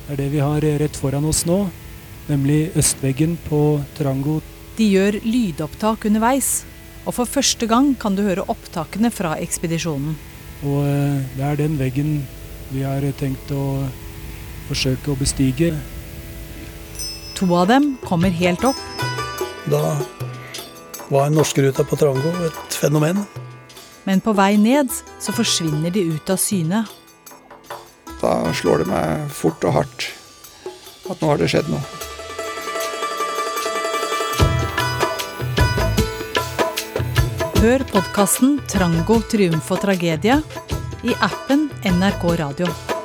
Det er det vi har rett foran oss nå, nemlig østveggen på Trango.
De gjør lydopptak underveis, og for første gang kan du høre opptakene fra ekspedisjonen.
Og uh, det er den veggen vi har tenkt å forsøke å bestige.
To av dem kommer helt opp.
Da var norskruta på Trango et fenomen.
Men på vei ned så forsvinner de ut av syne.
Da slår det meg fort og hardt at nå har det skjedd noe.
Hør podkasten 'Trango triumf og tragedie' i appen NRK Radio.